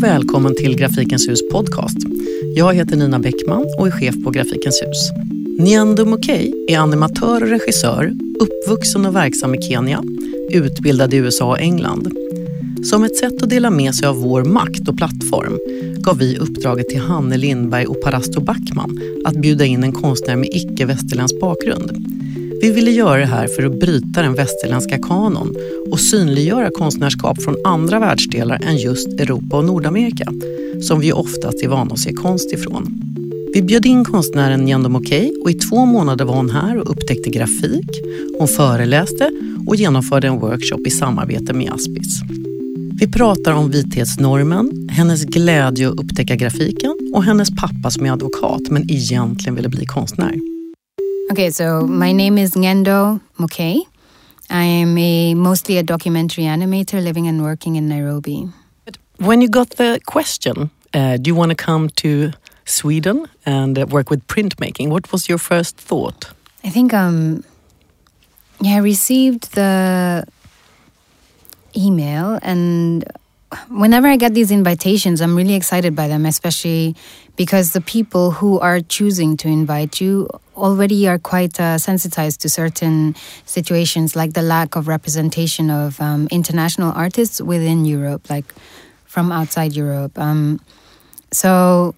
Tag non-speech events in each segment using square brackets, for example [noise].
och välkommen till Grafikens hus podcast. Jag heter Nina Bäckman och är chef på Grafikens hus. Nyendo Mokey är animatör och regissör, uppvuxen och verksam i Kenya, utbildad i USA och England. Som ett sätt att dela med sig av vår makt och plattform gav vi uppdraget till Hanne Lindberg och Parasto Backman att bjuda in en konstnär med icke-västerländsk bakgrund. Vi ville göra det här för att bryta den västerländska kanon och synliggöra konstnärskap från andra världsdelar än just Europa och Nordamerika, som vi oftast är vana att se konst ifrån. Vi bjöd in konstnären Jendo Mokey och i två månader var hon här och upptäckte grafik. Hon föreläste och genomförde en workshop i samarbete med Aspis. Vi pratar om vithetsnormen, hennes glädje att upptäcka grafiken och hennes pappa som är advokat men egentligen ville bli konstnär. Okay, so my name is Ngendo Mukii. I am a mostly a documentary animator living and working in Nairobi. But when you got the question, uh, do you want to come to Sweden and uh, work with printmaking? What was your first thought? I think um yeah, I received the email and whenever I get these invitations, I'm really excited by them, especially because the people who are choosing to invite you already are quite uh, sensitized to certain situations, like the lack of representation of um, international artists within Europe, like from outside Europe. Um, so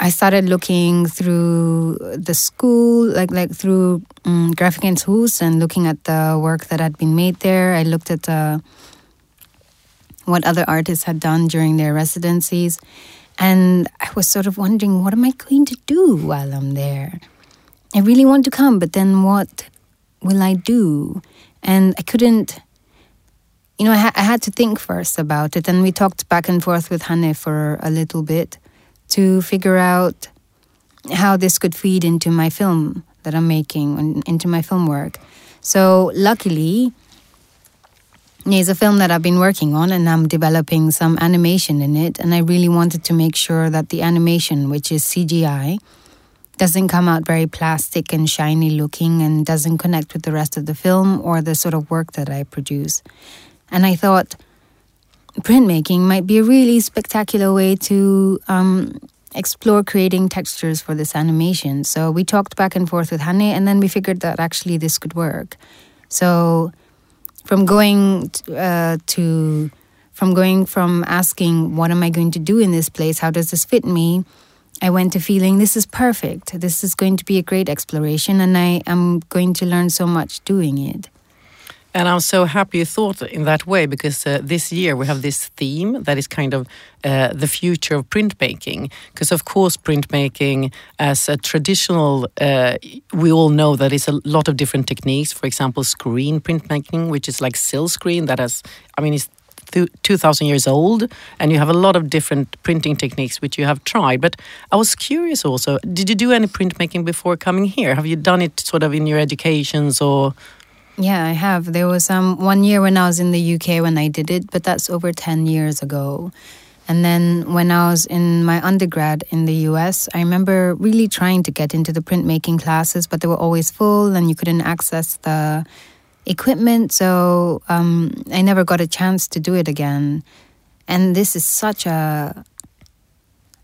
I started looking through the school, like like through um, Grafikens Hus, and looking at the work that had been made there. I looked at uh, what other artists had done during their residencies. And I was sort of wondering, what am I going to do while I'm there? I really want to come, but then what will I do? And I couldn't, you know, I, ha- I had to think first about it. And we talked back and forth with Hanne for a little bit to figure out how this could feed into my film that I'm making and into my film work. So luckily, it's a film that I've been working on and I'm developing some animation in it. And I really wanted to make sure that the animation, which is CGI, doesn't come out very plastic and shiny looking and doesn't connect with the rest of the film or the sort of work that I produce. And I thought printmaking might be a really spectacular way to um, explore creating textures for this animation. So we talked back and forth with Hanne, and then we figured that actually this could work. So from going uh, to from going from asking what am i going to do in this place? How does this fit me? I went to feeling this is perfect. This is going to be a great exploration and i am going to learn so much doing it and I'm so happy you thought in that way because uh, this year we have this theme that is kind of uh, the future of printmaking. Because, of course, printmaking as a traditional, uh, we all know that it's a lot of different techniques. For example, screen printmaking, which is like silk screen that has, I mean, it's 2000 years old and you have a lot of different printing techniques which you have tried but i was curious also did you do any printmaking before coming here have you done it sort of in your educations or yeah, I have. There was um, one year when I was in the UK when I did it, but that's over 10 years ago. And then when I was in my undergrad in the US, I remember really trying to get into the printmaking classes, but they were always full and you couldn't access the equipment. So um, I never got a chance to do it again. And this is such a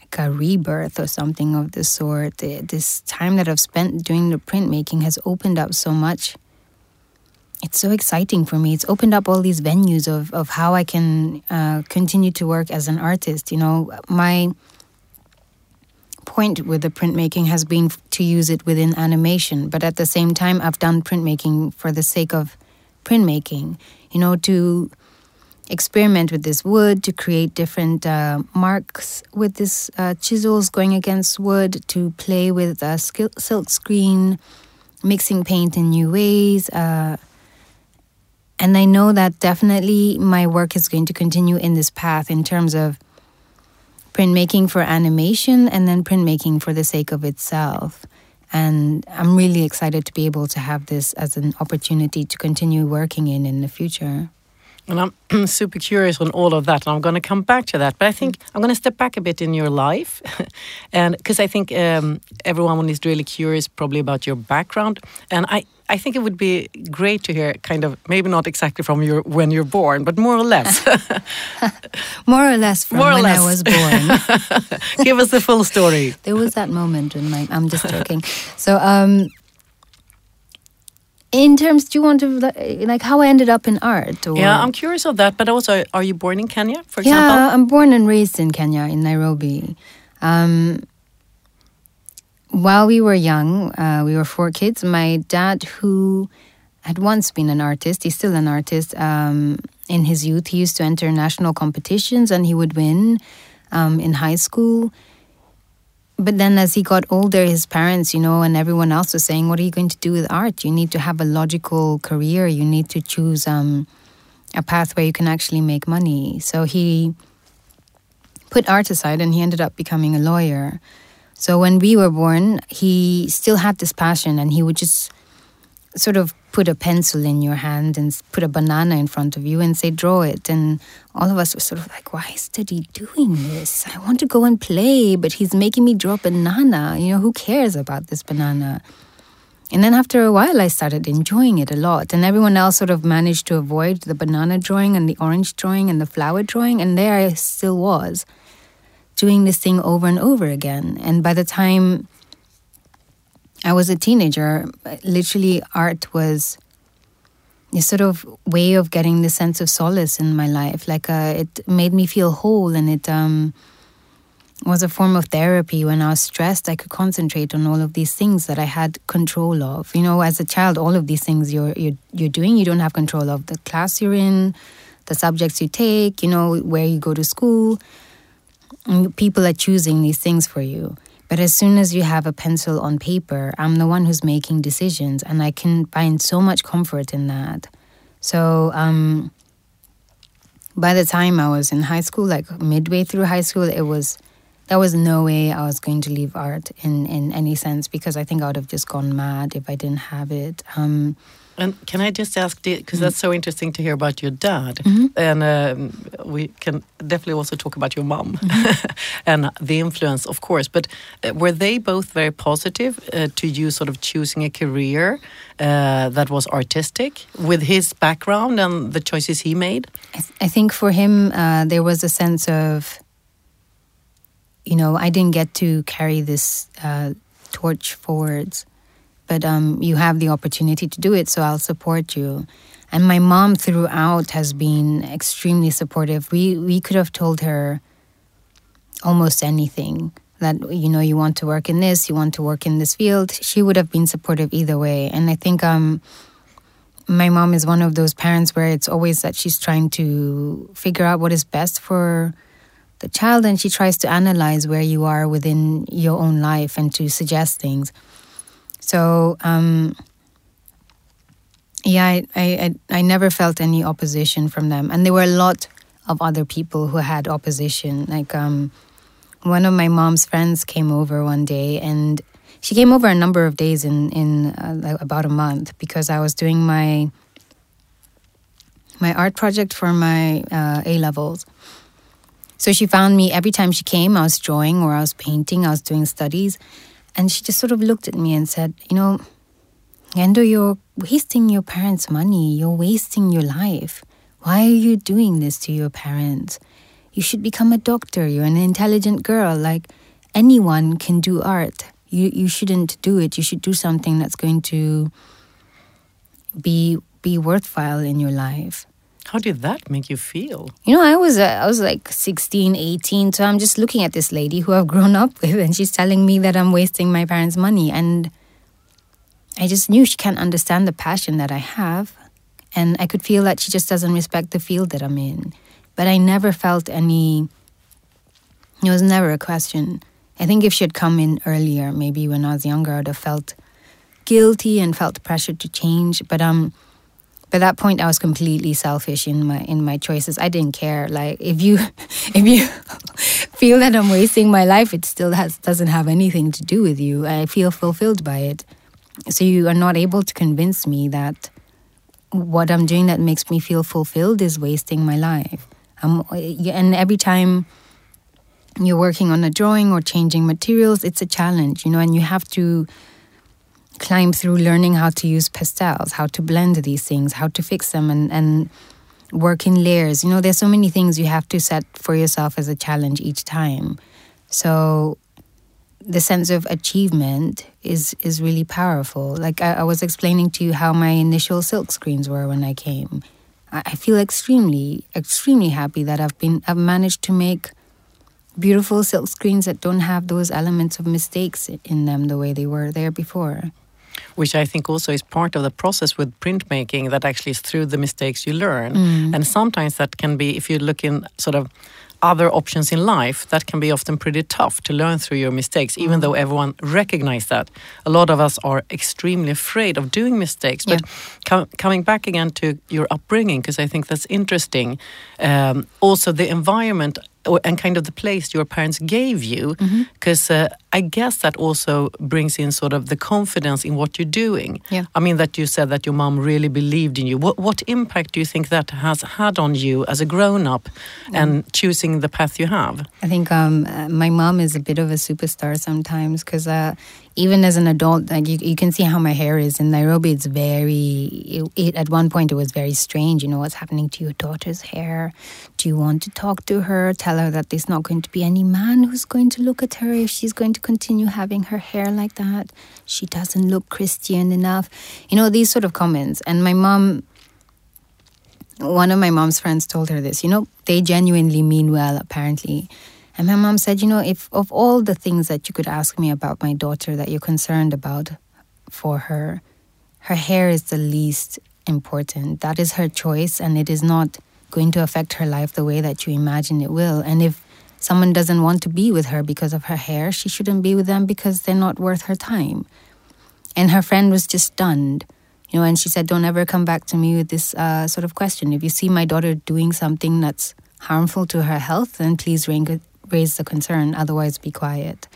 like a rebirth or something of the sort. This time that I've spent doing the printmaking has opened up so much it's so exciting for me. It's opened up all these venues of, of how I can uh, continue to work as an artist. You know, my point with the printmaking has been to use it within animation, but at the same time, I've done printmaking for the sake of printmaking. You know, to experiment with this wood, to create different uh, marks with this uh, chisels going against wood, to play with a silk screen, mixing paint in new ways. Uh, and I know that definitely my work is going to continue in this path in terms of printmaking for animation and then printmaking for the sake of itself. And I'm really excited to be able to have this as an opportunity to continue working in in the future. And I'm [clears throat] super curious on all of that, and I'm going to come back to that. But I think I'm going to step back a bit in your life, [laughs] and because I think um, everyone is really curious, probably about your background. And I, I think it would be great to hear, kind of, maybe not exactly from your when you're born, but more or less. [laughs] more or less from more when less. I was born. [laughs] Give us the full story. [laughs] there was that moment when my I'm just joking. So um in terms do you want to like how I ended up in art or Yeah, I'm curious of that. But also, are you born in Kenya, for Yeah, example? I'm born and raised in Kenya in Nairobi. Um while we were young, uh, we were four kids. My dad, who had once been an artist, he's still an artist. Um, in his youth, he used to enter national competitions and he would win um, in high school. But then, as he got older, his parents, you know, and everyone else was saying, What are you going to do with art? You need to have a logical career. You need to choose um, a path where you can actually make money. So he put art aside and he ended up becoming a lawyer. So when we were born, he still had this passion and he would just sort of put a pencil in your hand and put a banana in front of you and say, draw it. And all of us were sort of like, why is Daddy doing this? I want to go and play, but he's making me draw a banana. You know, who cares about this banana? And then after a while, I started enjoying it a lot. And everyone else sort of managed to avoid the banana drawing and the orange drawing and the flower drawing. And there I still was doing this thing over and over again. And by the time I was a teenager, literally art was a sort of way of getting the sense of solace in my life. Like uh, it made me feel whole, and it um, was a form of therapy. When I was stressed, I could concentrate on all of these things that I had control of. You know, as a child, all of these things you're you're, you're doing, you don't have control of the class you're in, the subjects you take. You know, where you go to school people are choosing these things for you. But as soon as you have a pencil on paper, I'm the one who's making decisions, and I can find so much comfort in that. So, um, by the time I was in high school, like midway through high school, it was there was no way I was going to leave art in in any sense because I think I would have just gone mad if I didn't have it. Um, and can I just ask, because that's so interesting to hear about your dad, Mm-hmm. and um, we can definitely also talk about your mom Mm-hmm. [laughs] and the influence, of course. But uh, were they both very positive uh, to you, sort of choosing a career uh, that was artistic with his background and the choices he made? I, th- I think for him, uh, there was a sense of, you know, I didn't get to carry this uh, torch forwards, but um, you have the opportunity to do it, so I'll support you. And my mom throughout has been extremely supportive. We we could have told her almost anything that you know you want to work in this, you want to work in this field. She would have been supportive either way. And I think um, my mom is one of those parents where it's always that she's trying to figure out what is best for the child and she tries to analyze where you are within your own life and to suggest things. So um, yeah, I, I I never felt any opposition from them, and there were a lot of other people who had opposition. Like um, one of my mom's friends came over one day, and she came over a number of days in in uh, about a month because I was doing my my art project for my uh, A levels. So she found me every time she came. I was drawing or I was painting. I was doing studies, and she just sort of looked at me and said, "You know, Ngendo, you're wasting your parents' money. You're wasting your life. Why are you doing this to your parents? You should become a doctor. You're an intelligent girl. Like anyone can do art. You you shouldn't do it. You should do something that's going to be be worthwhile in your life." How did that make you feel? You know, I was uh, I was like 16, 18, so I'm just looking at this lady who I've grown up with and she's telling me that I'm wasting my parents' money and I just knew she can't understand the passion that I have and I could feel that she just doesn't respect the field that I'm in. But I never felt any it was never a question. I think if she had come in earlier, maybe when I was younger, I'd have felt guilty and felt pressure to change. But um by that point I was completely selfish in my in my choices. I didn't care. Like if you [laughs] if you [laughs] feel that I'm wasting my life, it still has doesn't have anything to do with you. I feel fulfilled by it. So you are not able to convince me that what I'm doing that makes me feel fulfilled is wasting my life. Um, and every time you're working on a drawing or changing materials, it's a challenge, you know, and you have to climb through learning how to use pastels, how to blend these things, how to fix them, and, and work in layers. You know, there's so many things you have to set for yourself as a challenge each time. So the sense of achievement is is really powerful. Like I, I was explaining to you how my initial silk screens were when I came. I, I feel extremely, extremely happy that I've been I've managed to make beautiful silk screens that don't have those elements of mistakes in them the way they were there before. Which I think also is part of the process with printmaking that actually is through the mistakes you learn. Mm. And sometimes that can be, if you look in sort of other options in life, that can be often pretty tough to learn through your mistakes, even mm. though everyone recognizes that. A lot of us are extremely afraid of doing mistakes. But yeah. com coming back again to your upbringing, because I think that's interesting. Um, also, the environment and kind of the place your parents gave you because mm-hmm. uh, i guess that also brings in sort of the confidence in what you're doing yeah. i mean that you said that your mom really believed in you what, what impact do you think that has had on you as a grown-up and choosing the path you have i think um, uh, my mom is a bit of a superstar sometimes because uh, even as an adult, like you, you can see how my hair is in Nairobi. It's very. It, it, at one point, it was very strange. You know what's happening to your daughter's hair? Do you want to talk to her? Tell her that there's not going to be any man who's going to look at her if she's going to continue having her hair like that. She doesn't look Christian enough. You know these sort of comments. And my mom one of my mom's friends told her this. You know, they genuinely mean well, apparently. And my mom said, You know, if of all the things that you could ask me about my daughter that you're concerned about for her, her hair is the least important. That is her choice, and it is not going to affect her life the way that you imagine it will. And if someone doesn't want to be with her because of her hair, she shouldn't be with them because they're not worth her time. And her friend was just stunned. You know, and she said, Don't ever come back to me with this uh, sort of question. If you see my daughter doing something that's harmful to her health, then please ring, raise the concern. Otherwise, be quiet.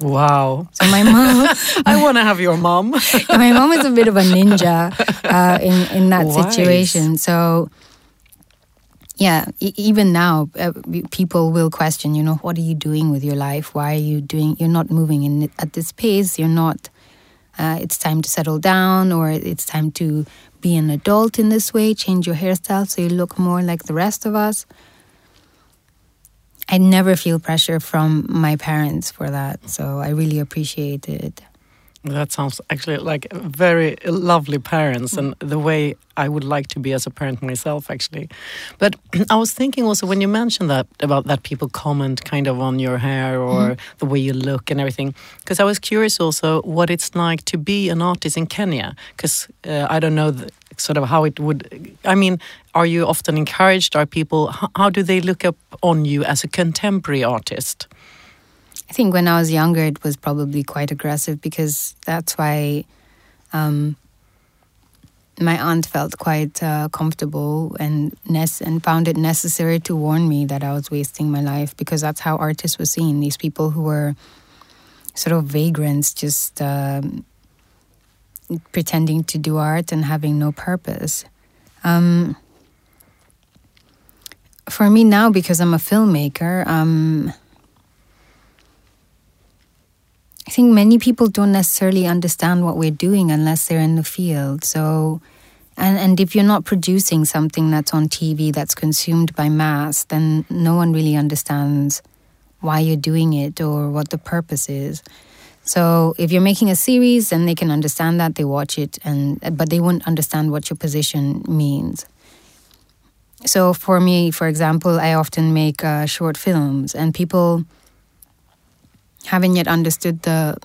Wow. So my mom, [laughs] I want to have your mom. [laughs] my mom is a bit of a ninja uh, in in that Wise. situation. So yeah, e- even now, uh, people will question. You know, what are you doing with your life? Why are you doing? You're not moving in at this pace. You're not. Uh, it's time to settle down, or it's time to be an adult in this way. Change your hairstyle so you look more like the rest of us. I never feel pressure from my parents for that. So I really appreciate it. That sounds actually like very lovely parents and the way I would like to be as a parent myself, actually. But [clears throat] I was thinking also when you mentioned that about that people comment kind of on your hair or mm. the way you look and everything, because I was curious also what it's like to be an artist in Kenya, because uh, I don't know the, sort of how it would. I mean, are you often encouraged? Are people how do they look up on you as a contemporary artist? I think when I was younger, it was probably quite aggressive because that's why um, my aunt felt quite uh, comfortable and and found it necessary to warn me that I was wasting my life because that's how artists were seen. These people who were sort of vagrants, just um, pretending to do art and having no purpose. Um, for me now, because I'm a filmmaker, um, I think many people don't necessarily understand what we're doing unless they're in the field. So, and, and if you're not producing something that's on TV that's consumed by mass, then no one really understands why you're doing it or what the purpose is. So if you're making a series, then they can understand that they watch it, and but they won't understand what your position means. So for me, for example, I often make uh, short films, and people haven't yet understood the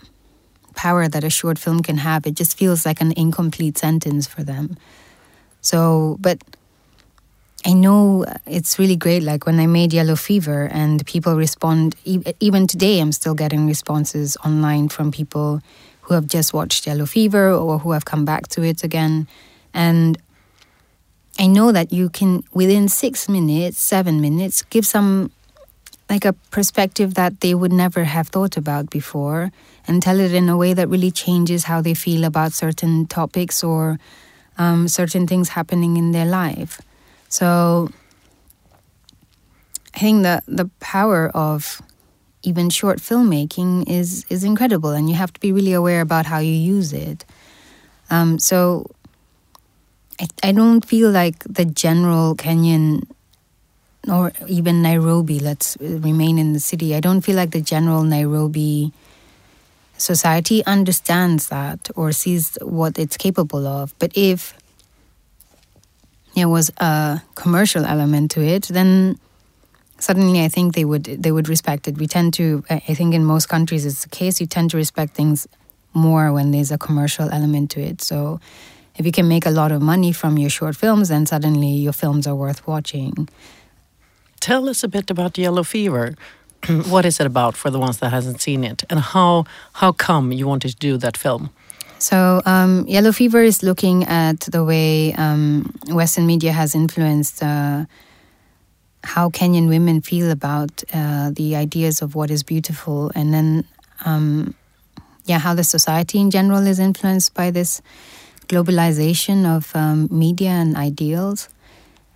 power that a short film can have. It just feels like an incomplete sentence for them. So, but I know it's really great. Like when I made Yellow Fever, and people respond, even today, I'm still getting responses online from people who have just watched Yellow Fever or who have come back to it again. And I know that you can, within six minutes, seven minutes, give some like a perspective that they would never have thought about before and tell it in a way that really changes how they feel about certain topics or um, certain things happening in their life. So I think that the power of even short filmmaking is is incredible, and you have to be really aware about how you use it. Um, so I, I don't feel like the general Kenyan or even Nairobi, let's remain in the city. I don't feel like the general Nairobi society understands that or sees what it's capable of. But if there was a commercial element to it, then suddenly I think they would they would respect it. We tend to, I think, in most countries it's the case. You tend to respect things more when there's a commercial element to it. So if you can make a lot of money from your short films, then suddenly your films are worth watching. Tell us a bit about Yellow Fever. [clears throat] what is it about for the ones that hasn't seen it, and how how come you wanted to do that film? So, um, Yellow Fever is looking at the way um, Western media has influenced uh, how Kenyan women feel about uh, the ideas of what is beautiful, and then, um, yeah, how the society in general is influenced by this globalization of um, media and ideals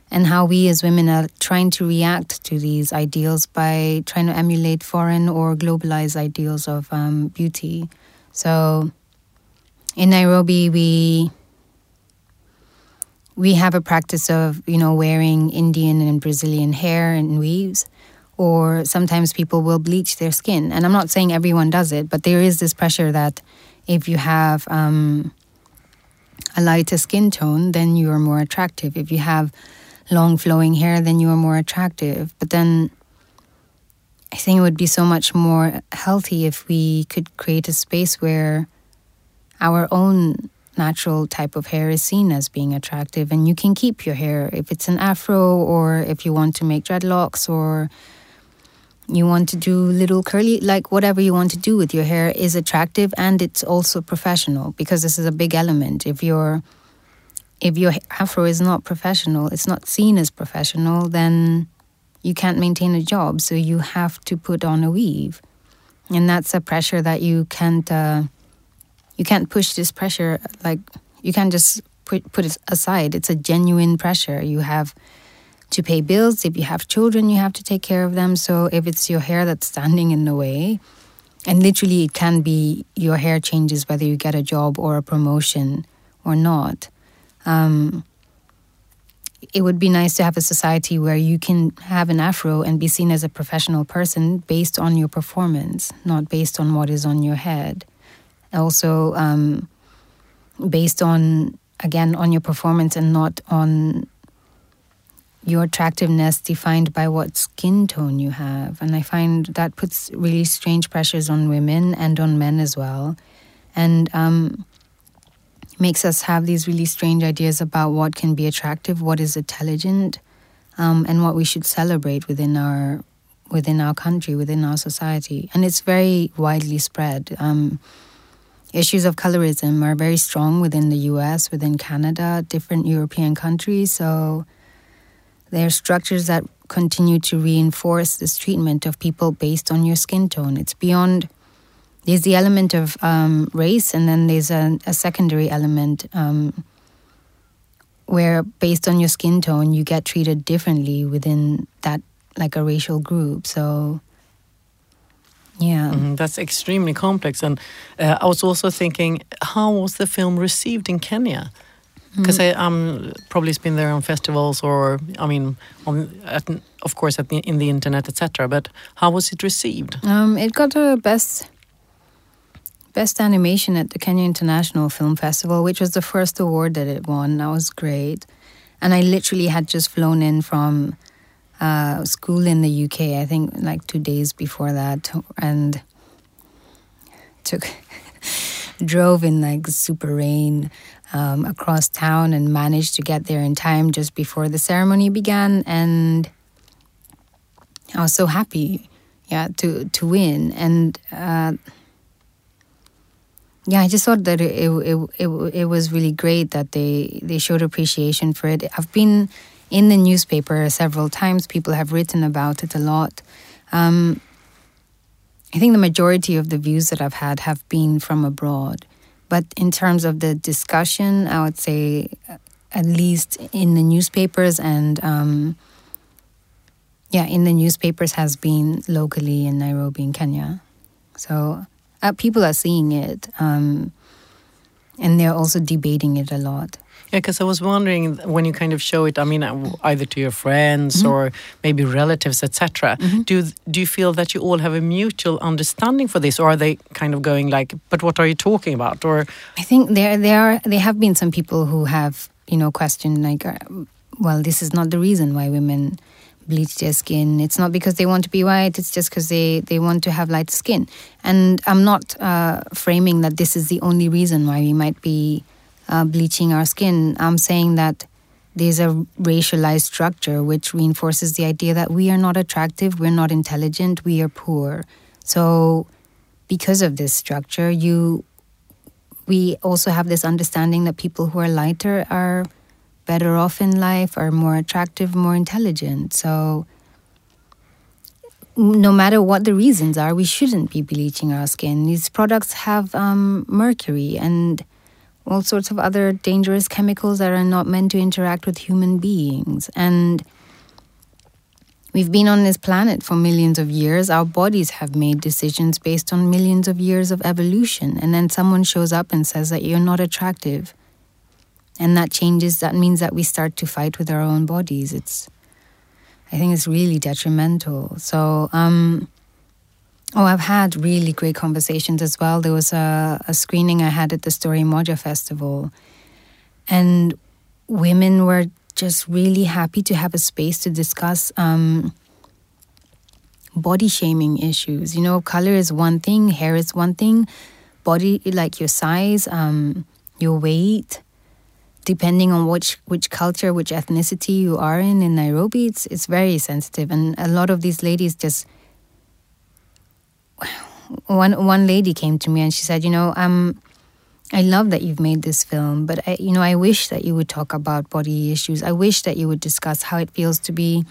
and how we as women are trying to react to these ideals by trying to emulate foreign or globalized ideals of um, beauty. So in Nairobi, we we have a practice of you know wearing Indian and Brazilian hair and weaves, or sometimes people will bleach their skin. And I'm not saying everyone does it, but there is this pressure that if you have um, a lighter skin tone, then you are more attractive. If you have long flowing hair, then you are more attractive. But then I think it would be so much more healthy if we could create a space where our own natural type of hair is seen as being attractive and you can keep your hair if it's an afro or if you want to make dreadlocks or you want to do little curly like whatever you want to do with your hair is attractive and it's also professional because this is a big element if you're if your afro is not professional, it's not seen as professional, then you can't maintain a job. So you have to put on a weave, and that's a pressure that you can't uh, you can't push this pressure like you can't just put put it aside. It's a genuine pressure. You have to pay bills. If you have children, you have to take care of them. So if it's your hair that's standing in the way, and literally it can be your hair changes whether you get a job or a promotion or not um, it would be nice to have a society where you can have an afro and be seen as a professional person based on your performance, not based on what is on your head. Also, um, based on, again, on your performance and not on your attractiveness defined by what skin tone you have. And I find that puts really strange pressures on women and on men as well. And um, makes us have these really strange ideas about what can be attractive, what is intelligent, um, and what we should celebrate within our within our country, within our society, and it's very widely spread. Um, issues of colorism are very strong within the U.S., within Canada, different European countries. So there are structures that continue to reinforce this treatment of people based on your skin tone. It's beyond there's the element of um, race, and then there's a, a secondary element um, where, based on your skin tone, you get treated differently within that, like a racial group. So, yeah, mm, that's extremely complex. And uh, I was also thinking, how was the film received in Kenya? Because mm. I um probably been there on festivals or I mean on at, of course at the, in the internet etc. But how was it received? Um, it got a best Best Animation at the Kenya International Film Festival, which was the first award that it won. That was great. And I literally had just flown in from uh, school in the UK, I think like two days before that, and took. [laughs] drove in like super rain um, across town and managed to get there in time just before the ceremony began and I was so happy yeah to to win and uh, yeah, I just thought that it, it it it was really great that they they showed appreciation for it. I've been in the newspaper several times. People have written about it a lot. Um, I think the majority of the views that I've had have been from abroad, but in terms of the discussion, I would say uh, at least in the newspapers and um, yeah, in the newspapers has been locally in Nairobi in Kenya. So uh, people are seeing it, um, and they're also debating it a lot. Yeah, because I was wondering when you kind of show it. I mean, uh, either to your friends mm -hmm. or maybe relatives, etc. Mm -hmm. Do do you feel that you all have a mutual understanding for this, or are they kind of going like, "But what are you talking about?" Or I think there there are there have been some people who have you know questioned like, uh, well, this is not the reason why women bleach their skin. It's not because they want to be white, it's just because they, they want to have light skin. And I'm not uh, framing that this is the only reason why we might be uh, bleaching our skin. I'm saying that there's a racialized structure which reinforces the idea that we are not attractive, we're not intelligent, we are poor. So, because of this structure, you we also have this understanding that people who are lighter are better off in life, are more attractive, more intelligent. So, no matter what the reasons are, we shouldn't be bleaching our skin. These products have um, mercury and all sorts of other dangerous chemicals that are not meant to interact with human beings. And we've been on this planet for millions of years. Our bodies have made decisions based on millions of years of evolution. And then someone shows up and says that you're not attractive and that changes that means that we start to fight with our own bodies it's i think it's really detrimental so um oh i've had really great conversations as well. There was a, a screening i had at the Storymoja festival and women were just really happy to have a space to discuss um, body shaming issues. You know color is one thing hair is one thing. Body like your size um, your weight depending on which which culture, which ethnicity you are in in Nairobi, it's it's very sensitive, and a lot of these ladies just. One one lady came to me and she said, you know, um, I love that you've made this film, but I, you know, I wish that you would talk about body issues. I wish that you would discuss how it feels to be,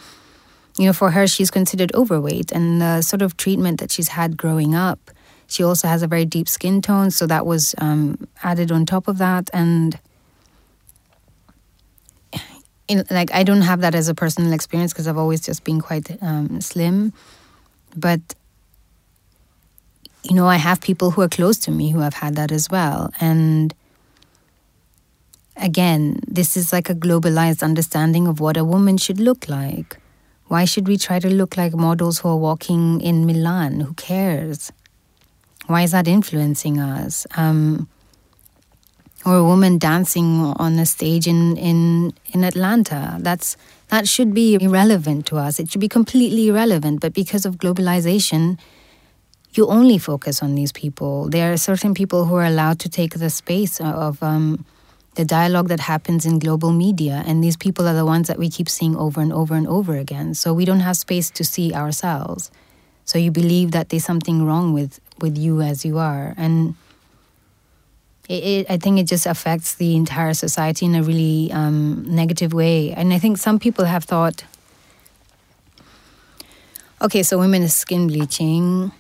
you know, for her, she's considered overweight, and the sort of treatment that she's had growing up. She also has a very deep skin tone, so that was um, added on top of that, and in, like I don't have that as a personal experience because I've always just been quite um, slim, but you know I have people who are close to me who have had that as well, and again, this is like a globalized understanding of what a woman should look like. Why should we try to look like models who are walking in Milan? Who cares? Why is that influencing us? Um, or a woman dancing on a stage in, in, in Atlanta. That's, that should be irrelevant to us. It should be completely irrelevant. But because of globalization, you only focus on these people. There are certain people who are allowed to take the space of um, the dialogue that happens in global media. And these people are the ones that we keep seeing over and over and over again. So we don't have space to see ourselves. So you believe that there's something wrong with, with you as you are. And it, it, I think it just affects the entire society in a really um, negative way. And I think some people have thought, okay, so women is skin bleaching.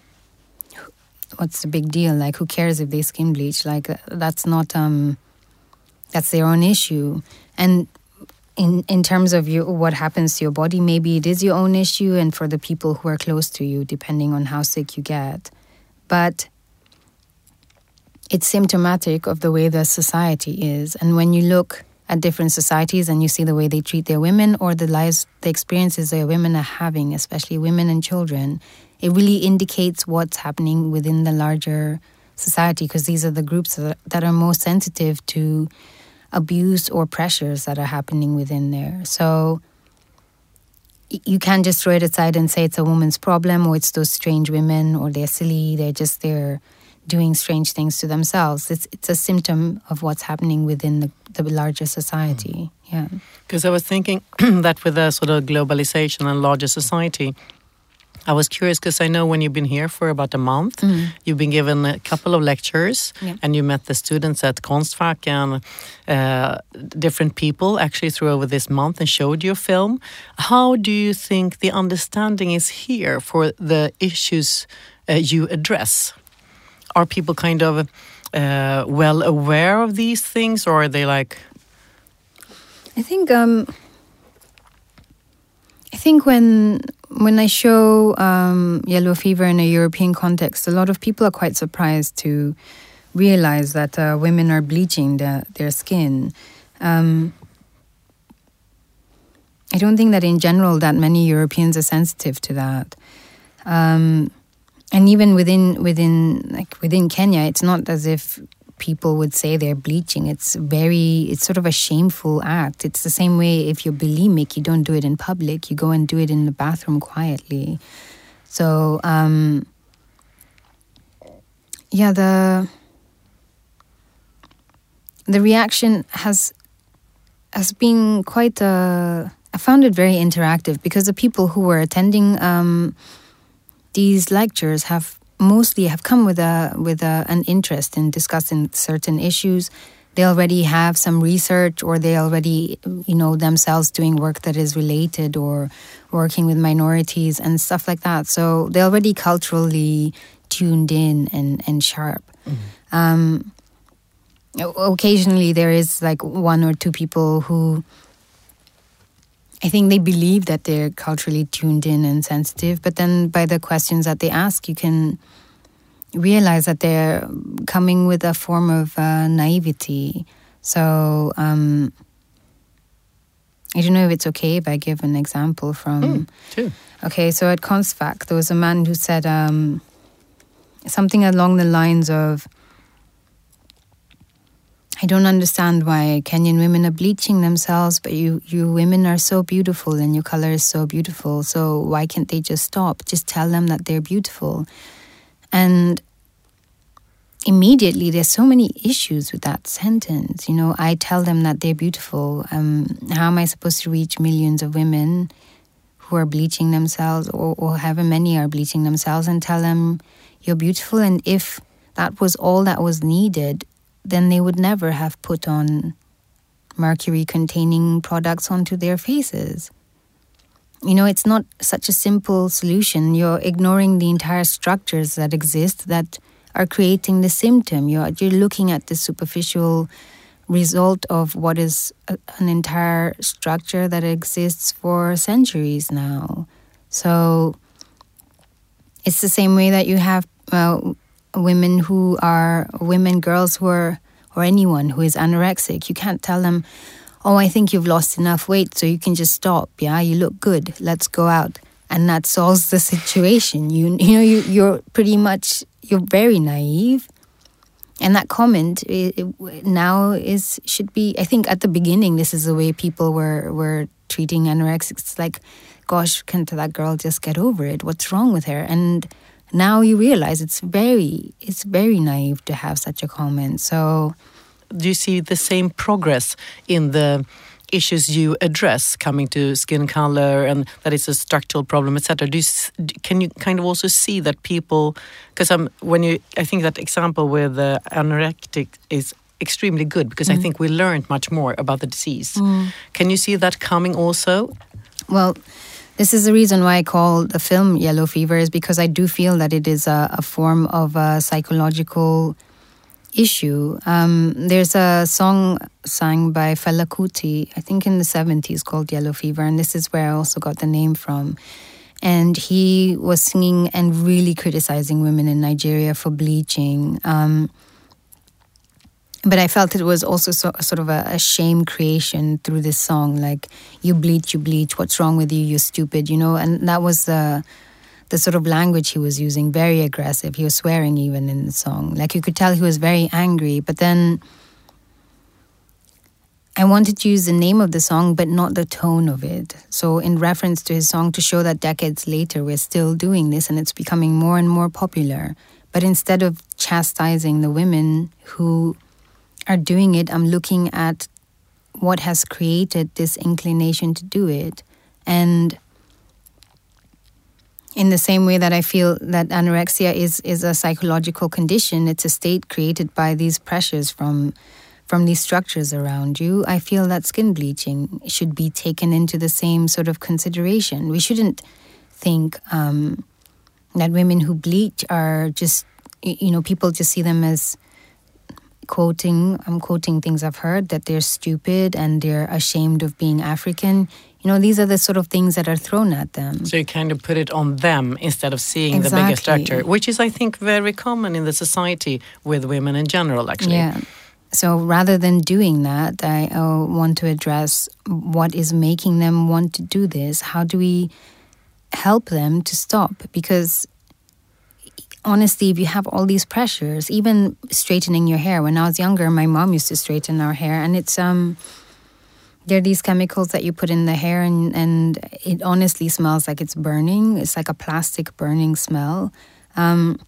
What's the big deal? Like, who cares if they skin bleach? Like, uh, that's not um, that's their own issue. And in in terms of you, what happens to your body, maybe it is your own issue, and for the people who are close to you, depending on how sick you get. But it's symptomatic of the way the society is. And when you look at different societies and you see the way they treat their women or the lives, the experiences their women are having, especially women and children, it really indicates what's happening within the larger society because these are the groups that are most sensitive to abuse or pressures that are happening within there. So you can't just throw it aside and say it's a woman's problem or it's those strange women or they're silly, they're just there doing strange things to themselves. It's it's a symptom of what's happening within the, the larger society. Mm. Yeah. Because I was thinking [clears throat] that with the sort of globalization and larger society, I was curious because I know when you've been here for about a month, mm. you've been given a couple of lectures yeah. and you met the students at Konstfack and uh, different people actually through over this month and showed your film. How do you think the understanding is here for the issues uh, you address? are people kind of uh, well aware of these things, or are they like? I think um, I think when when I show um, yellow fever in a European context, a lot of people are quite surprised to realize that uh, women are bleaching the, their skin. Um, I don't think that in general that many Europeans are sensitive to that. Um, and even within within like within Kenya, it's not as if people would say they're bleaching. It's very, it's sort of a shameful act. It's the same way if you're bulimic, you don't do it in public. You go and do it in the bathroom quietly. So, um, yeah, the the reaction has has been quite. Uh, I found it very interactive because the people who were attending um, these lectures have mostly have come with a with a, an interest in discussing certain issues. They already have some research, or they already, you know, themselves doing work that is related, or working with minorities and stuff like that. So they're already culturally tuned in and and sharp. Mm-hmm. Um, occasionally, there is like one or two people who I think they believe that they're culturally tuned in and sensitive, but then by the questions that they ask, you can realize that they're coming with a form of uh, naivety. So um, I don't know if it's okay if I give an example from. Mm, sure. Okay, so at Konstfack, there was a man who said um, something along the lines of I don't understand why Kenyan women are bleaching themselves, but you, you women are so beautiful and your color is so beautiful. So why can't they just stop? Just tell them that they're beautiful. And immediately there's so many issues with that sentence. You know, I tell them that they're beautiful. Um, how am I supposed to reach millions of women who are bleaching themselves or, or however many are bleaching themselves and tell them you're beautiful? And if that was all that was needed, then they would never have put on mercury containing products onto their faces. You know, it's not such a simple solution. You're ignoring the entire structures that exist that are creating the symptom. You're, you're looking at the superficial result of what is a, an entire structure that exists for centuries now. So it's the same way that you have well, women who are women, girls who are, or anyone who is anorexic. You can't tell them, oh, I think you've lost enough weight, so you can just stop. Yeah, you look good. Let's go out, and that solves the situation. [laughs] You, you know, you, you're pretty much you're very naive. And that comment it, it, now is should be. I think at the beginning, this is the way people were were treating anorexics. It's like, gosh, can't that girl just get over it? What's wrong with her? And now you realize it's very it's very naive to have such a comment. So, do you see the same progress in the issues you address coming to skin color and that it's a structural problem etc do you, can you kind of also see that people because um, when you i think that example with the anorectic is extremely good because mm. i think we learned much more about the disease mm. can you see that coming also well this is the reason why I call the film Yellow Fever, is because I do feel that it is a, a form of a psychological issue. Um, there's a song sung by Fela Kuti, I think in the 70s, called Yellow Fever, and this is where I also got the name from. And he was singing and really criticizing women in Nigeria for bleaching. Um, but I felt it was also so, sort of a, a, shame creation through this song, like you bleach, you bleach. What's wrong with you? You're stupid, you know. And that was the the sort of language he was using, very aggressive. He was swearing even in the song, like you could tell he was very angry. But then I wanted to use the name of the song, but not the tone of it. So, in reference to his song, to show that decades later we're still doing this and it's becoming more and more popular. But instead of chastising the women who are doing it, I'm looking at what has created this inclination to do it. And in the same way that I feel that anorexia is, is a psychological condition, it's a state created by these pressures from from these structures around you, I feel that skin bleaching should be taken into the same sort of consideration. We shouldn't think um, that women who bleach are just, you know, people just see them as quoting i'm quoting things i've heard that they're stupid and they're ashamed of being african You know, these are the sort of things that are thrown at them. So you kind of put it on them instead of seeing the bigger Exactly. actor, which is, I think, very common in the society with women in general, actually. Yeah. So rather than doing that, I uh, want to address what is making them want to do this. How do we help them to stop? Because honestly, if you have all these pressures, even straightening your hair. When I was younger, my mom used to straighten our hair, and it's um, there are these chemicals that you put in the hair, and and it honestly smells like it's burning. It's like a plastic burning smell. Um,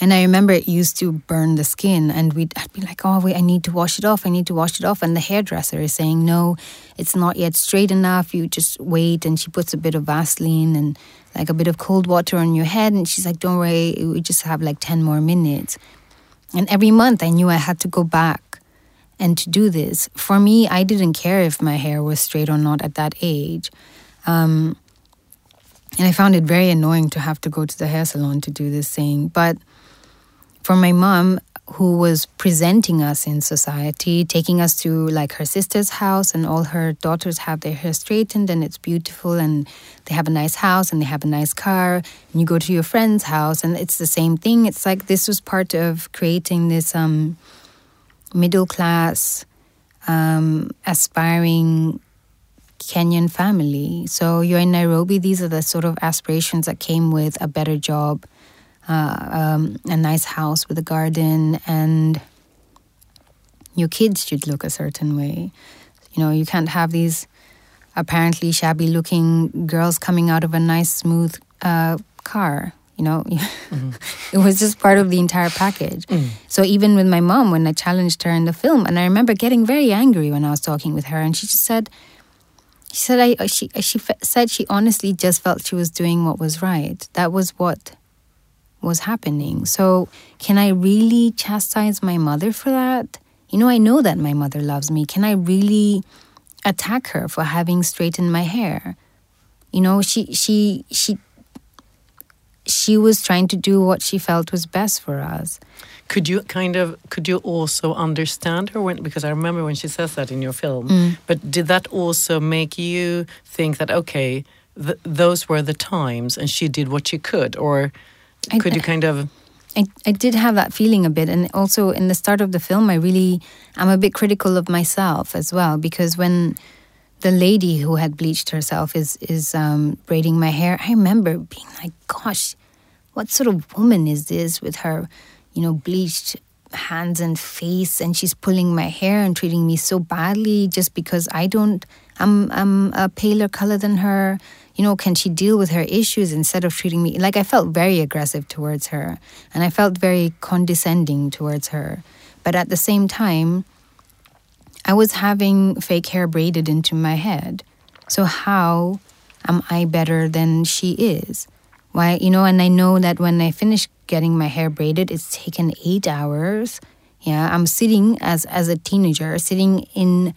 and I remember it used to burn the skin, and we'd I'd be like, "Oh, wait, I need to wash it off. I need to wash it off." And the hairdresser is saying, "No, it's not yet straight enough. You just wait." And she puts a bit of Vaseline and like a bit of cold water on your head, and she's like, "Don't worry, we just have like ten more minutes." And every month, I knew I had to go back and to do this. For me, I didn't care if my hair was straight or not at that age. Um, and I found it very annoying to have to go to the hair salon to do this thing. But for my mom, who was presenting us in society, taking us to like her sister's house, and all her daughters have their hair straightened, and it's beautiful, and they have a nice house, and they have a nice car. And you go to your friend's house, and it's the same thing. It's like this was part of creating this um, middle class, um, aspiring Kenyan family. So you're in Nairobi. These are the sort of aspirations that came with a better job, uh, um, a nice house with a garden, and your kids should look a certain way. You know, you can't have these apparently shabby looking girls coming out of a nice, smooth uh, car. You know, [laughs] it was just part of the entire package. So even with my mom, when I challenged her in the film, and I remember getting very angry when I was talking with her, and she just said, she said I she she said she honestly just felt she was doing what was right. That was what was happening. So can I really chastise my mother for that? You know, I know that my mother loves me. Can I really attack her for having straightened my hair? You know, she she she she was trying to do what she felt was best for us. Could you kind of could you also understand her when because I remember when she says that in your film. Mm. But did that also make you think that okay, th- those were the times and she did what she could, or I- could you kind of I, I did have that feeling a bit and also in the start of the film i really i'm a bit critical of myself as well because when the lady who had bleached herself is is um, braiding my hair i remember being like gosh what sort of woman is this with her you know bleached hands and face and she's pulling my hair and treating me so badly just because i don't i'm i'm a paler color than her you know, can she deal with her issues instead of treating me like I felt very aggressive towards her and I felt very condescending towards her. But at the same time, I was having fake hair braided into my head. So how am I better than she is? Why, you know, and I know that when I finish getting my hair braided, it's taken eight hours. Yeah, I'm sitting as as a teenager, sitting in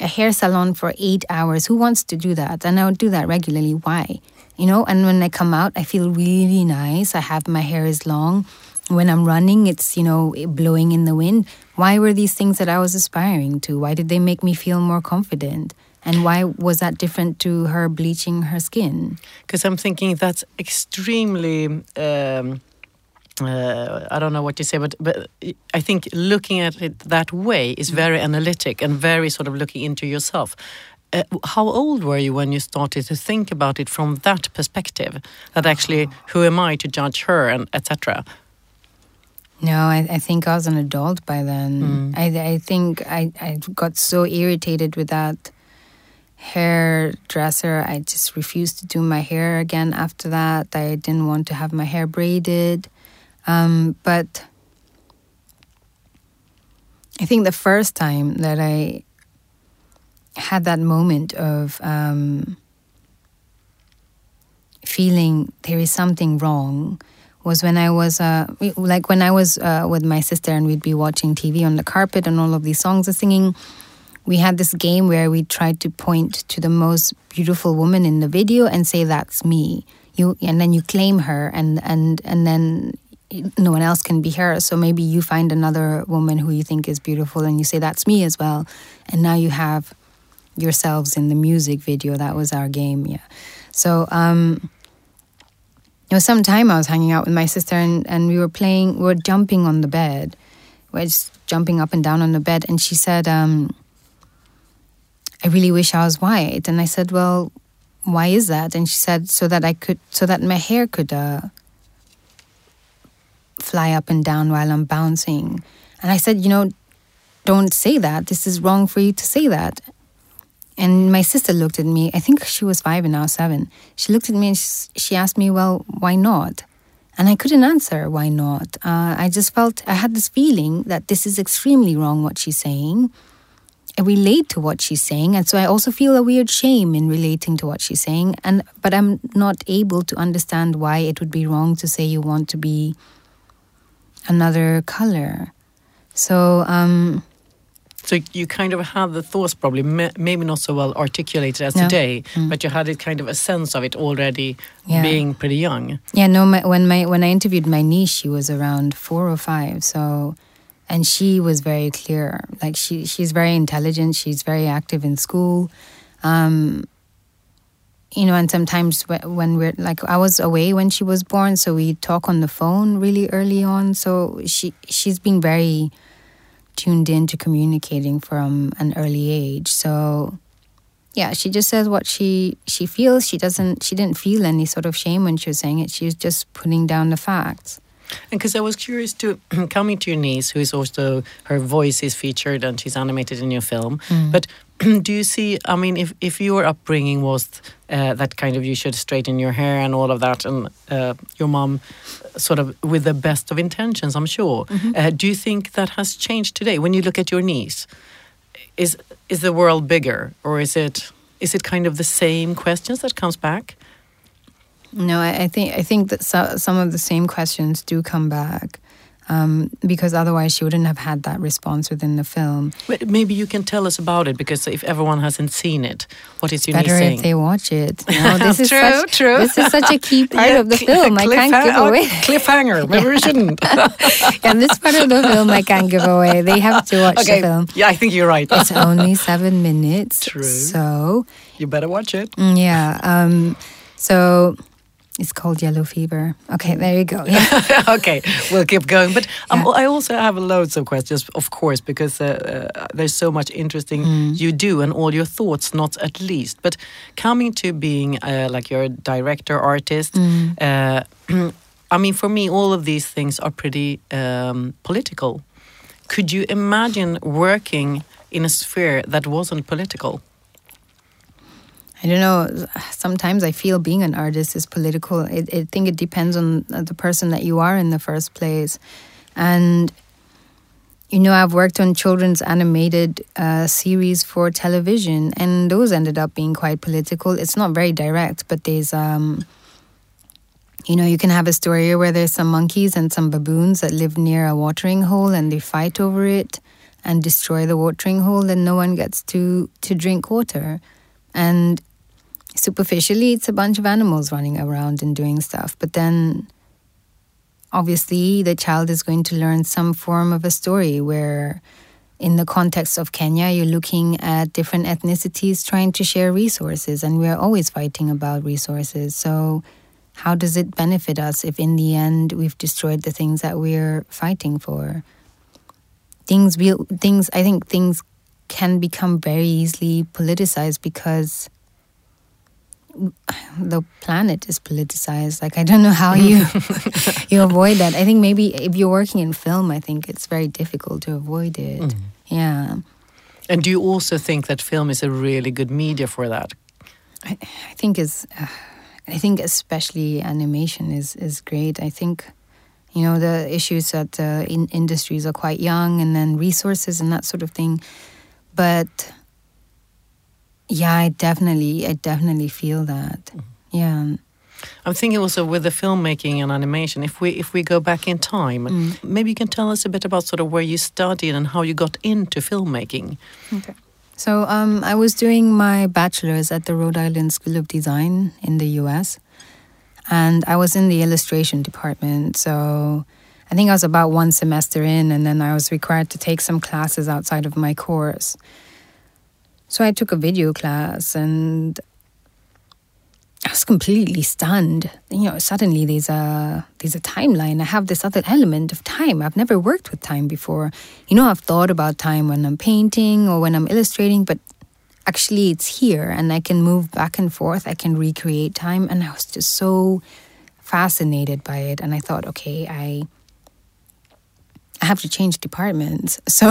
a hair salon for eight hours. Who wants to do that? And I would do that regularly. Why? You know, and when I come out, I feel really nice. I have my hair is long. When I'm running, it's, you know, blowing in the wind. Why were these things that I was aspiring to? Why did they make me feel more confident? And why was that different to her bleaching her skin? because I'm thinking that's extremely. Um, uh, I don't know what to say, but but I think looking at it that way is very analytic and very sort of looking into yourself. Uh, how old were you when you started to think about it from that perspective? That actually, who am I to judge her and etc. No, I, I think I was an adult by then. I, I think I, I got so irritated with that hairdresser. I just refused to do my hair again after that. I didn't want to have my hair braided. Um, but I think the first time that I had that moment of um, feeling there is something wrong was when I was uh, like when I was uh, with my sister and we'd be watching TV on the carpet and all of these songs are singing. We had this game where we tried to point to the most beautiful woman in the video and say that's me. You and then you claim her and and and then no one else can be her. So maybe you find another woman who you think is beautiful and you say that's me as well. And now you have yourselves in the music video. That was our game, yeah. So um, it was some time I was hanging out with my sister, and, and we were playing, we were jumping on the bed. We are just jumping up and down on the bed, and she said, um, I really wish I was white. And I said, Well, why is that? And she said, So that I could, so that my hair could uh, fly up and down while I'm bouncing. And I said, You know, don't say that. This is wrong for you to say that. And my sister looked at me. I think she was five and now seven. She looked at me and she asked me, Well, why not? And I couldn't answer why not. Uh, I just felt I had this feeling that this is extremely wrong what she's saying. I relate to what she's saying, and so I also feel a weird shame in relating to what she's saying. And but I'm not able to understand why it would be wrong to say you want to be another color. So um, so you kind of had the thoughts probably maybe not so well articulated as no. today, mm. but you had it kind of a sense of it already yeah. being pretty young. Yeah, no. My, when my when I interviewed my niece, she was around four or five. So, and she was very clear. Like she she's very intelligent. She's very active in school. Um, you know, and sometimes when we're like, I was away when she was born, so we talk on the phone really early on. So she she's been very tuned into communicating from an early age. So yeah, she just says what she she feels. She doesn't she didn't feel any sort of shame when she was saying it. She was just putting down the facts. And because I was curious to [clears throat] coming to your niece, who is also her voice is featured and she's animated in your film. Mm. But [clears throat] do you see? I mean, if if your upbringing was uh, that kind of you should straighten your hair and all of that, and uh, your mom sort of with the best of intentions, I'm sure. Mm -hmm. uh, do you think that has changed today when you look at your niece? Is is the world bigger, or is it is it kind of the same questions that comes back? No, I, I think I think that so, some of the same questions do come back um, because otherwise she wouldn't have had that response within the film. But maybe you can tell us about it because if everyone hasn't seen it, what is your better if they watch it? [laughs] You know, this is true, such, true. This is such a key [laughs] part yeah, of the film. I can't give away. cliffhanger. [laughs] Maybe we shouldn't. yeah, this part of the film I can't give away. They have to watch okay. the film. Yeah, I think you're right. it's only seven minutes. True. So you better watch it. Mm, yeah. Um, so it's called yellow fever. Okay, there you go. [laughs] Yeah. okay, we'll keep going. But um, yeah. I also have loads of questions, of course, because uh, uh, there's so much interesting mm. you do and all your thoughts, not at least. But coming to being uh, like you're a director, artist, mm. Uh, [clears throat] I mean, for me, all of these things are pretty um, political. Could you imagine working in a sphere that wasn't political? I don't know. Sometimes I feel being an artist is political. It, I think it depends on the person that you are in the first place. And, you know, I've worked on children's animated uh, series for television, and those ended up being quite political. It's not very direct, but there's, um, you know, you can have a story where there's some monkeys and some baboons that live near a watering hole and they fight over it and destroy the watering hole, and no one gets to, to drink water. And superficially it's a bunch of animals running around and doing stuff. But then obviously the child is going to learn some form of a story where in the context of Kenya you're looking at different ethnicities trying to share resources and we're always fighting about resources. So how does it benefit us if in the end we've destroyed the things that we're fighting for? Things will things i think things can become very easily politicized because the planet is politicized. Like I don't know how you [laughs] [laughs] you avoid that. I think maybe if you're working in film, I think it's very difficult to avoid it. Mm. Yeah. And do you also think that film is a really good media for that? I, I think is, uh, I think especially animation is is great. I think, you know, the issues that uh, in industries are quite young, and then resources and that sort of thing. But yeah, I definitely, I definitely feel that. Mm-hmm. Yeah. I'm thinking also with the filmmaking and animation. If we if we go back in time, mm. maybe you can tell us a bit about sort of where you studied and how you got into filmmaking. Okay. So um, I was doing my bachelor's at the Rhode Island School of Design in the U.S. and I was in the illustration department. So I think I was about one semester in, and then I was required to take some classes outside of my course. So I took a video class and I was completely stunned. You know, suddenly there's a there's a timeline. I have this other element of time. I've never worked with time before. You know, I've thought about time when I'm painting or when I'm illustrating, but actually it's here and I can move back and forth. I can recreate time and I was just so fascinated by it and I thought, okay, I I have to change departments. [laughs] So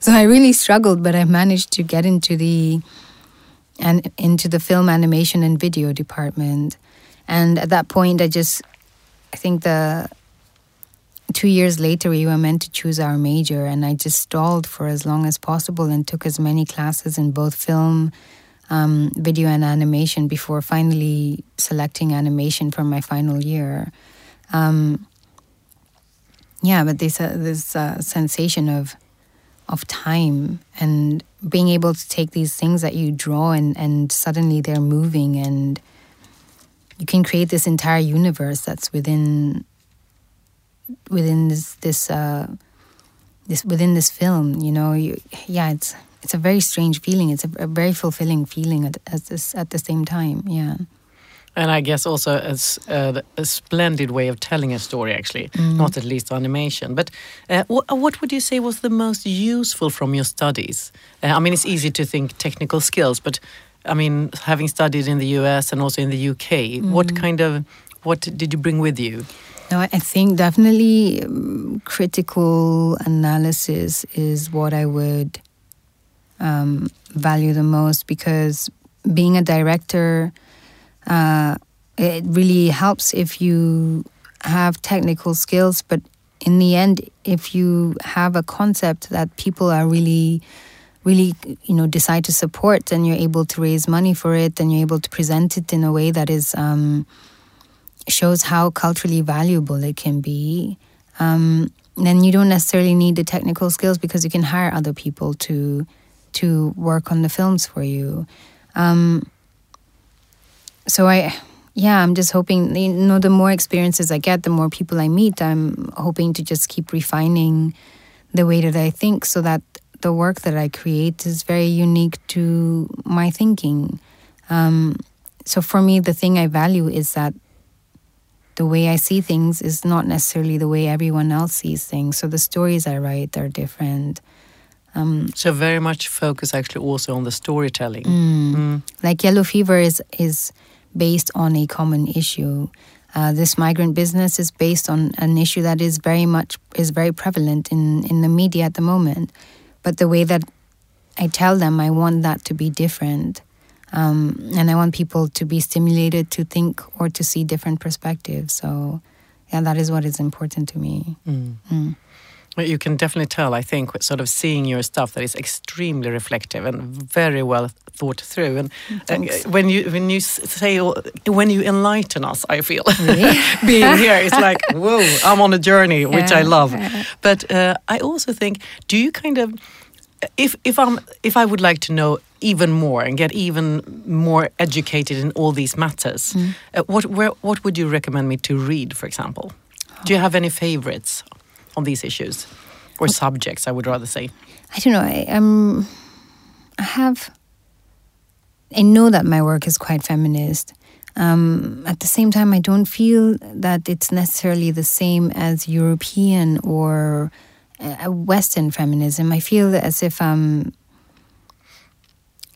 so I really struggled, but I managed to get into the and into the film animation and video department. And at that point, I just, I think the two years later, we were meant to choose our major, and I just stalled for as long as possible and took as many classes in both film, um, video, and animation before finally selecting animation for my final year. Um, yeah, but there's a, this uh, sensation of of time and being able to take these things that you draw and, and suddenly they're moving and you can create this entire universe that's within within this this uh, this within this film you know? You, yeah it's it's a very strange feeling. It's a, a very fulfilling feeling at, at this at the same time. Yeah and I guess also as a, a, splendid way of telling a story, actually, mm. not at least animation. But uh, what would you say was the most useful from your studies? Uh, I mean, it's easy to think technical skills, but I mean, having studied in the US and also in the UK, mm. what kind of what did you bring with you? No, I think definitely um, critical analysis is what I would um, value the most because being a director uh, it really helps if you have technical skills, but in the end, if you have a concept that people are really, really, you know, decide to support, and you're able to raise money for it, and you're able to present it in a way that is um, shows how culturally valuable it can be. Um, then you don't necessarily need the technical skills because you can hire other people to to work on the films for you. Um, so I, yeah, I'm just hoping, you know, the more experiences I get, the more people I meet, I'm hoping to just keep refining the way that I think so that the work that I create is very unique to my thinking. Um, so for me, the thing I value is that the way I see things is not necessarily the way everyone else sees things. So the stories I write are different. Um, so very much focus actually also on the storytelling. Mm, mm. Like Yellow Fever is is based on a common issue. Uh, this migrant business is based on an issue that is very much is very prevalent in in the media at the moment. But the way that I tell them, I want that to be different, um, and I want people to be stimulated to think or to see different perspectives. So, yeah, that is what is important to me. Mm. Mm you can definitely tell, I think, sort of seeing your stuff that is extremely reflective and very well thought through. And uh, when you when you say when you enlighten us, I feel [laughs] really? [laughs] being here, it's like [laughs] whoa, I'm on a journey, which yeah. I love. But uh, I also think, do you kind of if if I'm if I would like to know even more and get even more educated in all these matters, mm. uh, what where, what would you recommend me to read, for example? Do you have any favorites? On these issues or subjects, I would rather say? I don't know. I, um, I have. I know that my work is quite feminist. Um, at the same time, I don't feel that it's necessarily the same as European or uh, Western feminism. I feel as if um,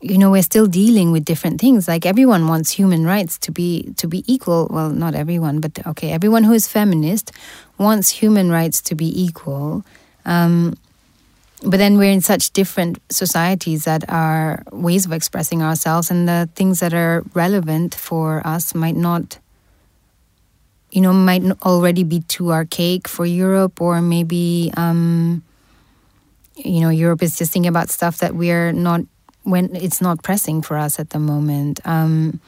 you know we're still dealing with different things. Like everyone wants human rights to be to be equal. Well not everyone but okay everyone who is feminist wants human rights to be equal. Um, but then we're in such different societies that our ways of expressing ourselves and the things that are relevant for us might not you know might already be too archaic for europe or maybe um, you know europe is just thinking about stuff that we're not when it's not pressing for us at the moment. Um,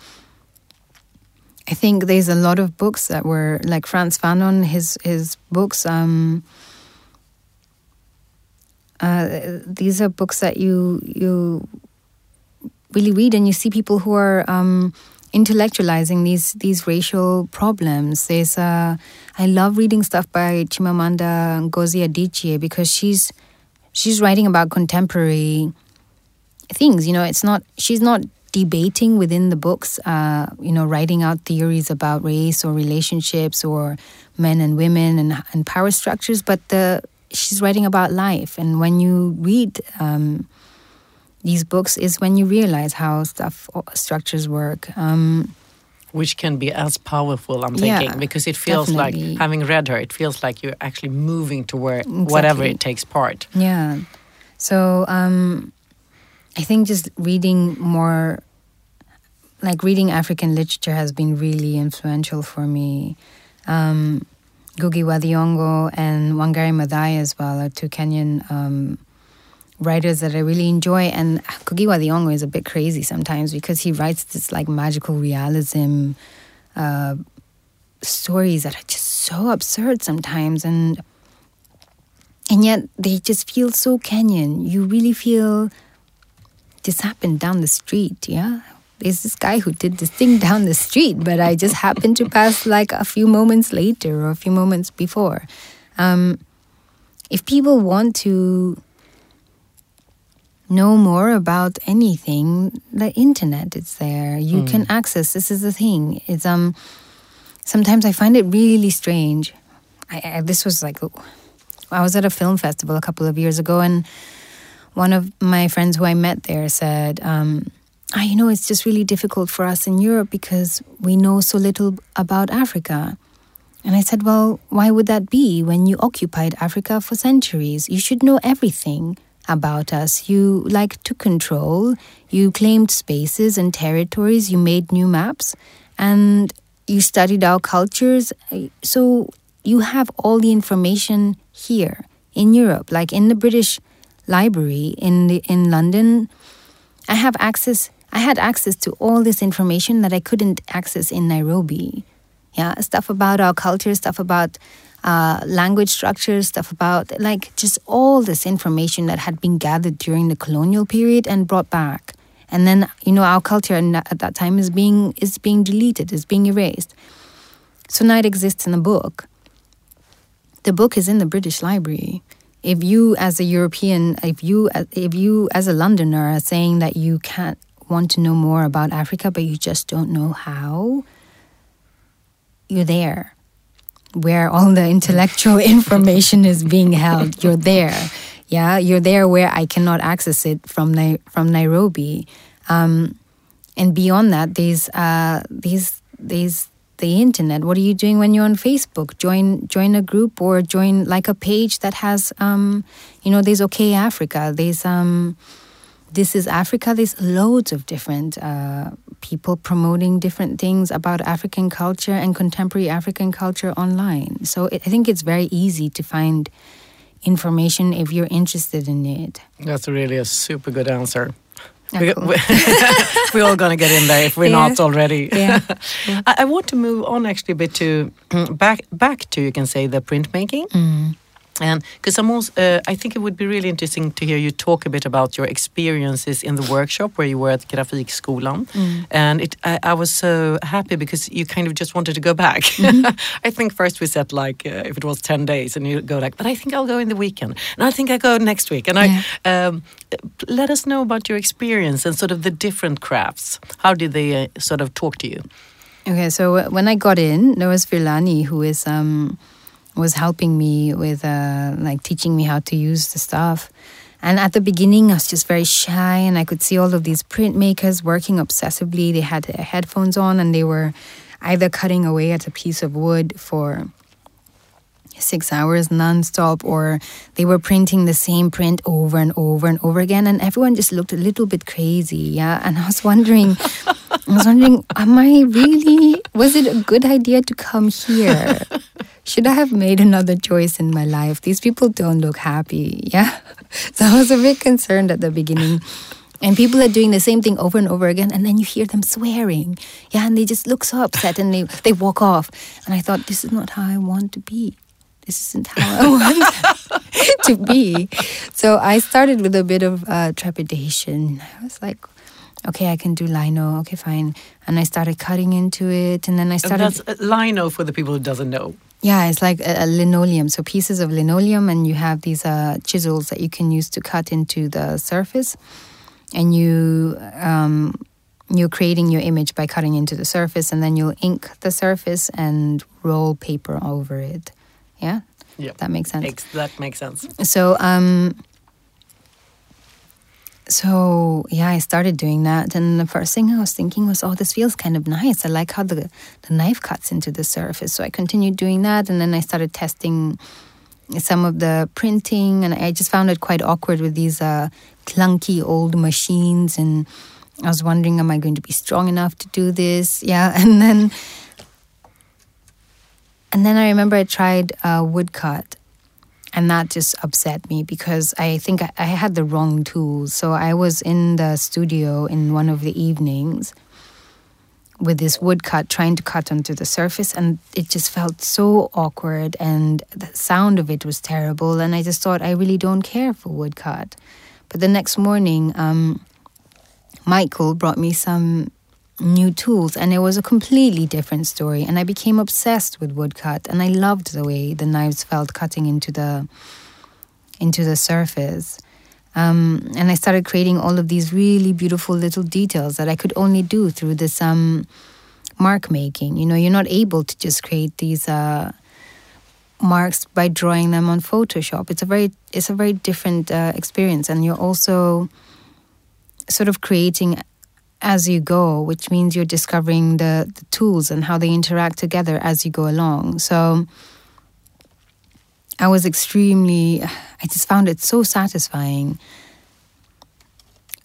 I think there's a lot of books that were like Frantz Fanon, his his books. Um, uh, these are books that you you really read, and you see people who are um, intellectualizing these these racial problems. There's uh, I love reading stuff by Chimamanda Ngozi Adichie because she's she's writing about contemporary things. You know, it's not she's not debating within the books. Uh, you know, writing out theories about race or relationships or men and women and and power structures, but the she's writing about life. And when you read um, these books, is when you realize how stuff structures work. Um, which can be as powerful i'm thinking Yeah, because it feels definitely. like having read her it feels like you're actually moving toward Exactly. whatever it takes part Yeah. So um, I think just reading more, like reading African literature has been really influential for me. Um, Ngugi wa Thiong'o and Wangari Maathai as well are two Kenyan um, writers that I really enjoy. And Ngugi wa Thiong'o is a bit crazy sometimes because he writes this like magical realism uh, stories that are just so absurd sometimes and and yet they just feel so Kenyan. You really feel this happened down the street, yeah? There's this guy who did this thing down the street, but I just happened to pass like a few moments later or a few moments before. Um, if people want to know more about anything, the internet is there. You can access. This is the thing. It's um. Sometimes I find it really strange. I, I, this was like I was at a film festival a couple of years ago, and one of my friends who I met there said, um, ah, "You know, it's just really difficult for us in Europe because we know so little about Africa." And I said, "Well, why would that be? When you occupied Africa for centuries, you should know everything." About us. You like to control, you claimed spaces and territories, you made new maps, and you studied our cultures. So you have all the information here in Europe, like in the British Library in the, in London. I have access. I had access to all this information that I couldn't access in Nairobi. Yeah, stuff about our culture, stuff about uh, language structures, stuff about like just all this information that had been gathered during the colonial period and brought back. And then you know our culture at that time is being is being deleted, is being erased. So now it exists in a book. The book is in the British Library. If you, as a European, if you, if you, as a Londoner, are saying that you can't want to know more about Africa, but you just don't know how, you're there, where all the intellectual [laughs] information is being held. You're there, yeah. You're there where I cannot access it from Nai- from Nairobi, um, and beyond that, there's uh, there's there's the internet. What are you doing when you're on Facebook? Join join a group or join like a page that has um, you know, there's OkayAfrica. There's um, this is Africa. There's loads of different uh, people promoting different things about African culture and contemporary African culture online. So it, I think it's very easy to find information if you're interested in it. that's really a super good answer Ah, we, we're [laughs] all going to get in there if we're Yeah. not already. [laughs] Yeah. I, I want to move on actually a bit to back back to you can say the printmaking. Mm. And because I'm also, uh, I think it would be really interesting to hear you talk a bit about your experiences in the workshop where you were at Grafikskolan. Mm. And it, I, I was so happy because you kind of just wanted to go back. Mm-hmm. [laughs] I think first we said like uh, if it was 10 days and you go like, but I think I'll go in the weekend. And I think I go next week. And I, um, let us know about your experience and sort of the different crafts. How did they uh, sort of talk to you? Okay, so uh, when I got in, there was Virlani who is um, was helping me with uh, like teaching me how to use the stuff. And at the beginning, I was just very shy, and I could see all of these printmakers working obsessively. They had headphones on, and they were either cutting away at a piece of wood for six hours nonstop, or they were printing the same print over and over and over again. And everyone just looked a little bit crazy, yeah. And I was wondering, I was wondering, am I really? Was it a good idea to come here? Should I have made another choice in my life? These people don't look happy, [laughs] yeah. So I was a bit concerned at the beginning. And people are doing the same thing over and over again, and then you hear them swearing, yeah, and they just look so upset and they they walk off. And I thought, this is not how I want to be. This isn't how I [laughs] want to be. So I started with a bit of uh, trepidation. I was like, okay, I can do lino. Okay, fine. And I started cutting into it, and then I And started. that's uh, lino for the people who doesn't know. Yeah, it's like a, a linoleum. So pieces of linoleum, and you have these uh, chisels that you can use to cut into the surface. and you um, you're creating your image by cutting into the surface, and then you'll ink the surface and roll paper over it. Yeah, Yeah. that makes sense. Ex- that makes sense. So um so yeah, I started doing that and the first thing I was thinking was, oh, this feels kind of nice. I like how the the knife cuts into the surface. So I continued doing that and then I started testing some of the printing and I just found it quite awkward with these uh, clunky old machines and I was wondering, am I going to be strong enough to do this? [laughs] Yeah, and then and then I remember I tried uh, woodcut and that just upset me because I think I, I had the wrong tools. So I was in the studio in one of the evenings with this woodcut trying to cut onto the surface, and it just felt so awkward, and the sound of it was terrible. And I just thought, I really don't care for woodcut. But the next morning, um, Michael brought me some new tools and it was a completely different story and i became obsessed with woodcut and i loved the way the knives felt cutting into the into the surface. Um, and i started creating all of these really beautiful little details that i could only do through this um, mark making. You know you're not able to just create these uh, marks by drawing them on photoshop. It's a very it's a very different uh, experience and you're also sort of creating as you go, which means you're discovering the, the tools and how they interact together as you go along. So I was extremely, I just found it so satisfying.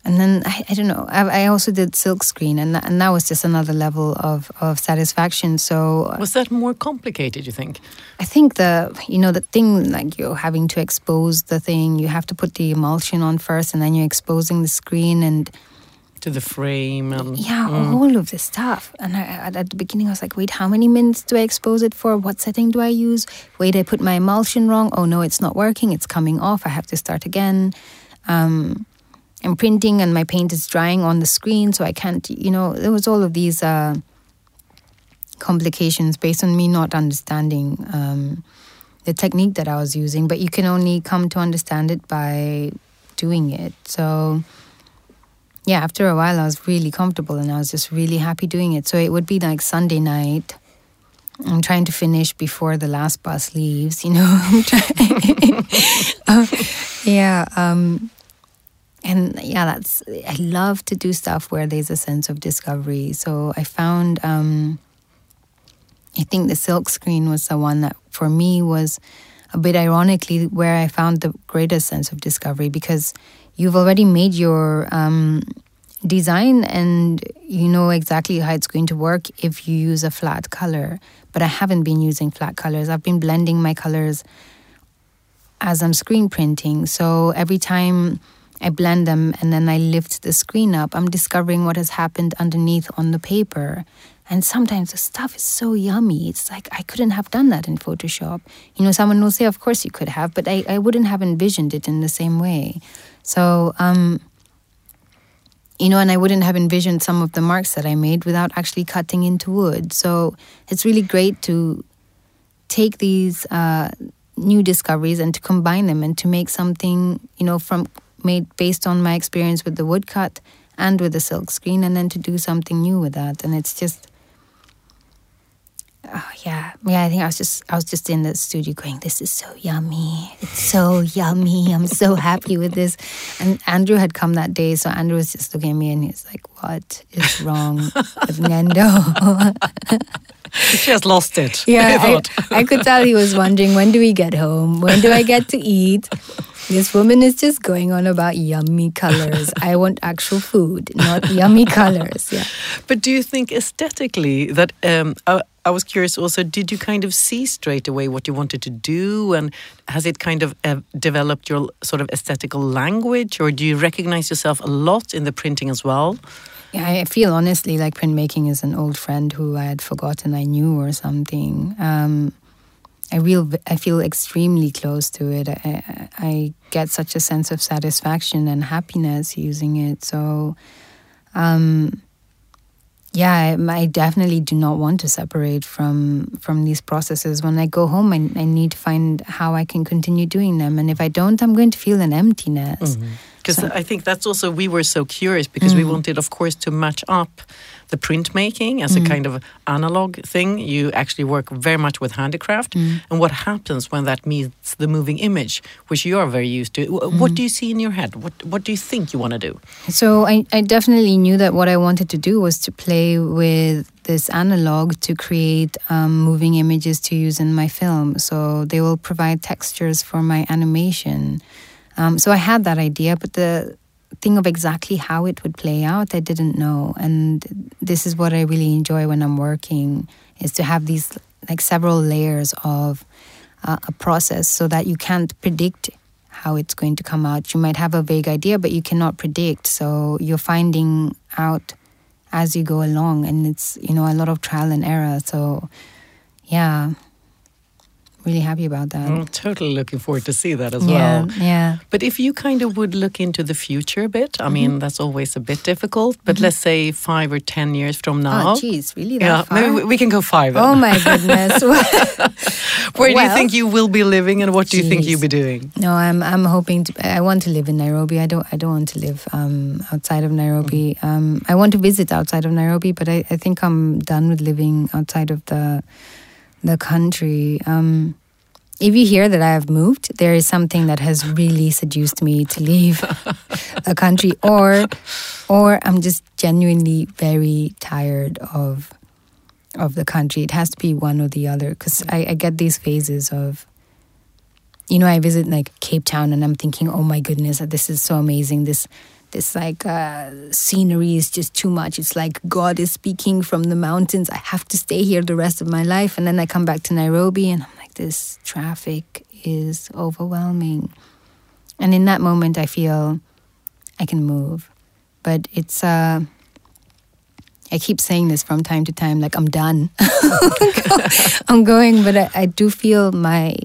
And then I, I don't know. I, I also did silk screen, and that, and that was just another level of, of satisfaction. So uh, Was that more complicated, you think? I think the you know the thing like you're having to expose the thing, you have to put the emulsion on first, and then you're exposing the screen, and To the frame and yeah, Mm. all of this stuff. And I, at- the beginning, I was like, wait, how many minutes do I expose it for? What setting do I use? Wait, I put my emulsion wrong. Oh no, it's not working. It's coming off. I have to start again. Um, I'm printing and my paint is drying on the screen, so I can't, you know, there was all of these uh, complications based on me not understanding um, the technique that I was using. But you can only come to understand it by doing it. So yeah, after a while, I was really comfortable and I was just really happy doing it. So it would be like Sunday night. I'm trying to finish before the last bus leaves, you know. [laughs] [laughs] Yeah. Um, and yeah, that's, I love to do stuff where there's a sense of discovery. So I found, um, I think the silk screen was the one that for me was a bit ironically where I found the greatest sense of discovery because you've already made your um, design and you know exactly how it's going to work if you use a flat color. But I haven't been using flat colors. I've been blending my colors as I'm screen printing. So every time I blend them and then I lift the screen up, I'm discovering what has happened underneath on the paper. And sometimes the stuff is so yummy. It's like I couldn't have done that in Photoshop. You know, someone will say, of course you could have, but I, I wouldn't have envisioned it in the same way. So, um, you know, and I wouldn't have envisioned some of the marks that I made without actually cutting into wood. So it's really great to take these uh, new discoveries and to combine them and to make something, you know, from made based on my experience with the woodcut and with the silk screen, and then to do something new with that. And it's just, oh, yeah, yeah. I think I was just, I was just in the studio going, "This is so yummy! It's so yummy! I'm so happy with this." And Andrew had come that day, so Andrew was just looking at me and he's like, "What is wrong with Ngendo?" [laughs] She has lost it. Yeah, I [laughs] I. I could tell he was wondering when do we get home? When do I get to eat? This woman is just going on about yummy colors. I want actual food, not yummy colors. Yeah. But do you think aesthetically that um, I, was curious also, did you kind of see straight away what you wanted to do? And has it kind of uh, developed your sort of aesthetical language? Or do you recognize yourself a lot in the printing as well? Yeah, I feel honestly like printmaking is an old friend who I had forgotten I knew or something. Um, I real I feel extremely close to it. I, I, I get such a sense of satisfaction and happiness using it. So, um, yeah, I, I definitely do not want to separate from from these processes. When I go home, I, I need to find how I can continue doing them, and if I don't, I'm going to feel an emptiness. Mm-hmm. Because So- I think that's also we were so curious because we mm. wanted, of course, to match up the printmaking as a mm. kind of analog thing. You actually work very much with handicraft, mm. and what happens when that meets the moving image, which you are very used to. Wh- What do you see in your head? What What do you think you want to do? So I, I definitely knew that what I wanted to do was to play with this analog to create um, moving images to use in my film. So they will provide textures for my animation. Um, so I had that idea, but the thing of exactly how it would play out, I didn't know. And this is what I really enjoy when I'm working, is to have these like several layers of uh, a process so that you can't predict how it's going to come out. You might have a vague idea, but you cannot predict. So you're finding out as you go along, and it's you know a lot of trial and error. So yeah, really happy about that. I'm totally looking forward to see that as yeah, well. yeah. But if you kind of would look into the future a bit, I mean, that's always a bit difficult. But let's say five or ten years from now. Oh, geez, really that yeah, far? maybe we- can go five. then. oh my goodness. [laughs] Where do you think you will be living, and what do you think you'll be doing? No, I'm I'm hoping to. I want to live in Nairobi. I don't. I don't want to live um, outside of Nairobi. Um, I want to visit outside of Nairobi, but I, I think I'm done with living outside of the the country. Um, if you hear that I have moved, there is something that has really seduced me to leave the country, or or I'm just genuinely very tired of of the country. It has to be one or the other because I, I get these phases of you know, I visit like Cape Town and I'm thinking, oh my goodness, this is so amazing. This, this like uh, scenery is just too much. It's like God is speaking from the mountains. I have to stay here the rest of my life. And then I come back to Nairobi and I'm like, this traffic is overwhelming. And in that moment, I feel I can move. But it's, uh, I keep saying this from time to time, like I'm done. [laughs] I'm going, but I, I do feel my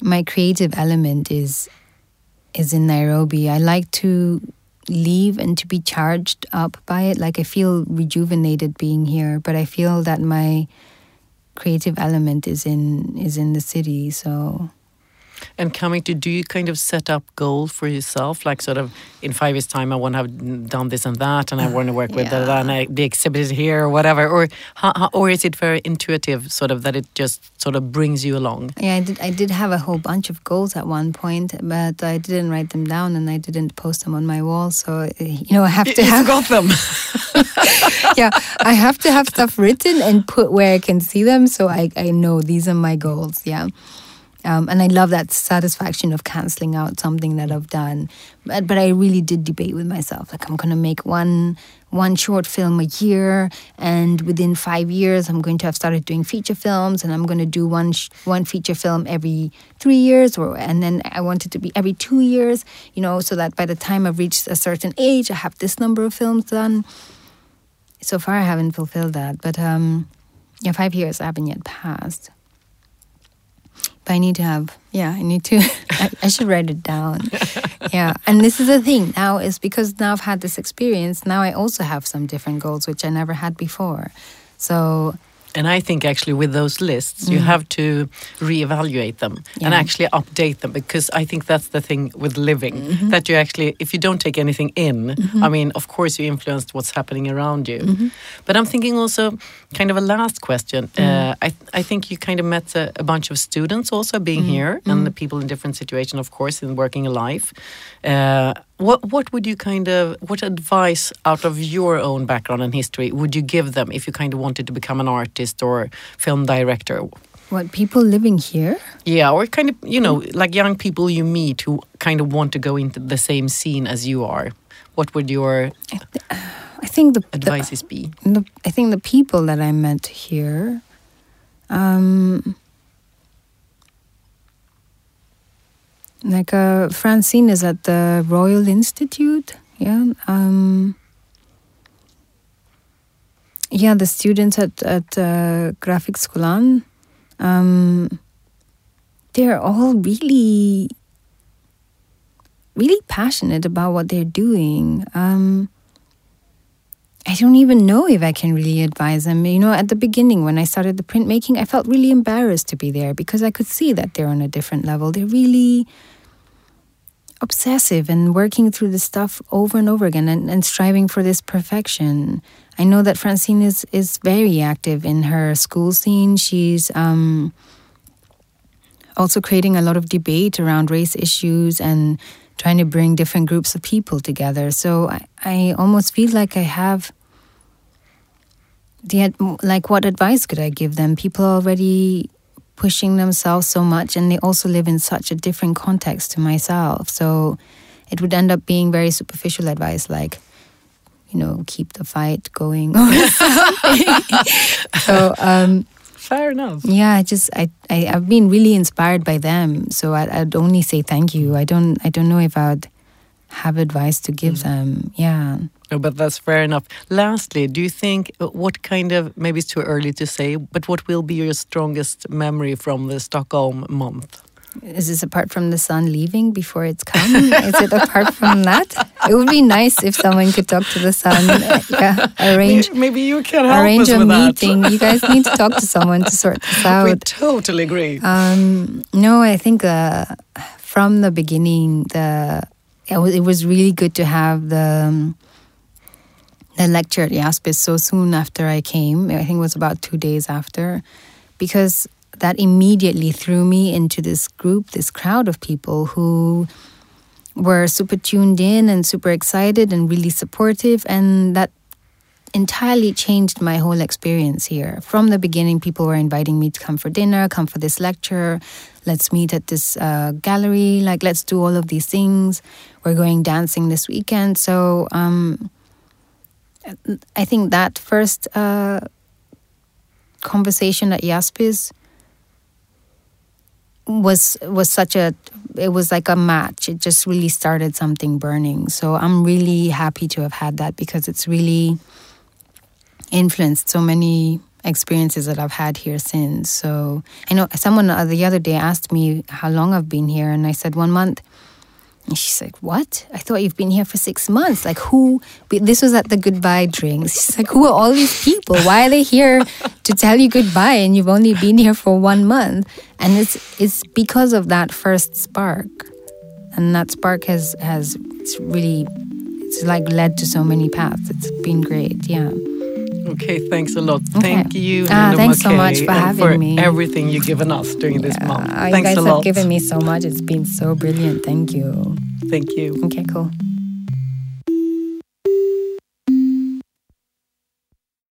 my creative element is is in Nairobi. I like to leave and to be charged up by it. Like I feel rejuvenated being here, but I feel that my creative element is in is in the city. So And coming to, do you kind of set up goals for yourself? Like, sort of, in five years' time, I want to have done this and that, and I want to work with da, da, and I, the exhibit is here, or whatever. Or, how, how, or is it very intuitive, sort of, that it just sort of brings you along? yeah, I did I did have a whole bunch of goals at one point, but I didn't write them down and I didn't post them on my wall. So you know I have to you have [laughs] forgot them. [laughs] yeah, I have to have stuff written and put where I can see them so I, I know these are my goals. Yeah. Um, and I love that satisfaction of canceling out something that I've done. But, but I really did debate with myself. Like I'm going to make one one short film a year, and within five years, I'm going to have started doing feature films, and I'm going to do one sh- one feature film every three years, or and then I want it to be every two years. You know, so that by the time I've reached a certain age, I have this number of films done so far I haven't fulfilled that, but um, yeah, five years haven't yet passed. But I need to have, yeah, I need to, [laughs] I, I should write it down. [laughs] yeah, and this is the thing now is because now I've had this experience, now I also have some different goals which I never had before. So And I think actually with those lists, you have to reevaluate them and Mm. Actually update them because I think that's the thing with living Mm-hmm. that you actually, if you don't take anything in, I mean, of course you influenced what's happening around you. Mm-hmm. But I'm thinking also, kind of a last question. Mm. Uh, I I think you kind of met a, a bunch of students also being Mm-hmm. here and the people in different situations, of course, in working life. Uh, what what would you kind of what advice out of your own background and history would you give them if you kind of wanted to become an artist or film director? what people living here? Yeah, or kind of you know like young people you meet who kind of want to go into the same scene as you are. What would your I think the, advices be? the, I think the people that I met here, um, like uh, Francine is at the Royal Institute. Yeah. Um, yeah, the students at at uh, Grafikskolan, um, they're all really, really passionate about what they're doing. Um, I don't even know if I can really advise them. You know, at the beginning when I started the printmaking, I felt really embarrassed to be there because I could see that they're on a different level. They're really obsessive and working through the stuff over and over again and, and striving for this perfection. I know that Francine is, is very active in her school scene. She's um, also creating a lot of debate around race issues and trying to bring different groups of people together. So I, I almost feel like I have the like what advice could I give them? People are already pushing themselves so much and they also live in such a different context to myself. So it would end up being very superficial advice like you know, keep the fight going [laughs] [laughs] so um fair enough. Yeah, I just I, I have been really inspired by them. So I, would only say thank you. I don't I don't know if I'd have advice to give mm. them. Yeah. No, but that's fair enough. Lastly, do you think uh, what kind of maybe it's too early to say, but what will be your strongest memory from the Stockholm month? Is this apart from the sun leaving before it's come? Is it apart from that? [laughs] [laughs] It would be nice if someone could talk to the sun. [laughs] Yeah, arrange. Maybe, you can help arrange a meeting. You guys need to talk to someone to sort this [laughs] out. We totally agree. Um, no, I think uh, from the beginning, the it was really good to have the. Um, the lecture at Iaspis so soon after I came. I think it was about two days after, because that immediately threw me into this group, this crowd of people who were super tuned in and super excited and really supportive. And that entirely changed my whole experience here. From the beginning, people were inviting me to come for dinner, come for this lecture, let's meet at this uh, gallery, like, let's do all of these things. We're going dancing this weekend. So, um, I think that first uh, conversation at Iaspis was was such a it was like a match. It just really started something burning. So i'm really happy to have had that because it's really influenced so many experiences that i've had here since. So i know someone the other day asked me how long i've been here and i said one month and she's like, What? I thought you've been here for six months. Like, who? This was at the goodbye drinks. She's like, Who are all these people? Why are they here to tell you goodbye and you've only been here for one month? And it's, it's because of that first spark. And that spark has, has it's really, it's like led to so many paths. It's been great. Yeah. Okay, thanks a lot. Okay. Thank you, ah, Thanks so much for having for me. everything you've given us during yeah, this month. Thanks you guys a have lot. given me so much. It's been so brilliant. Thank you. Thank you. Okay, cool.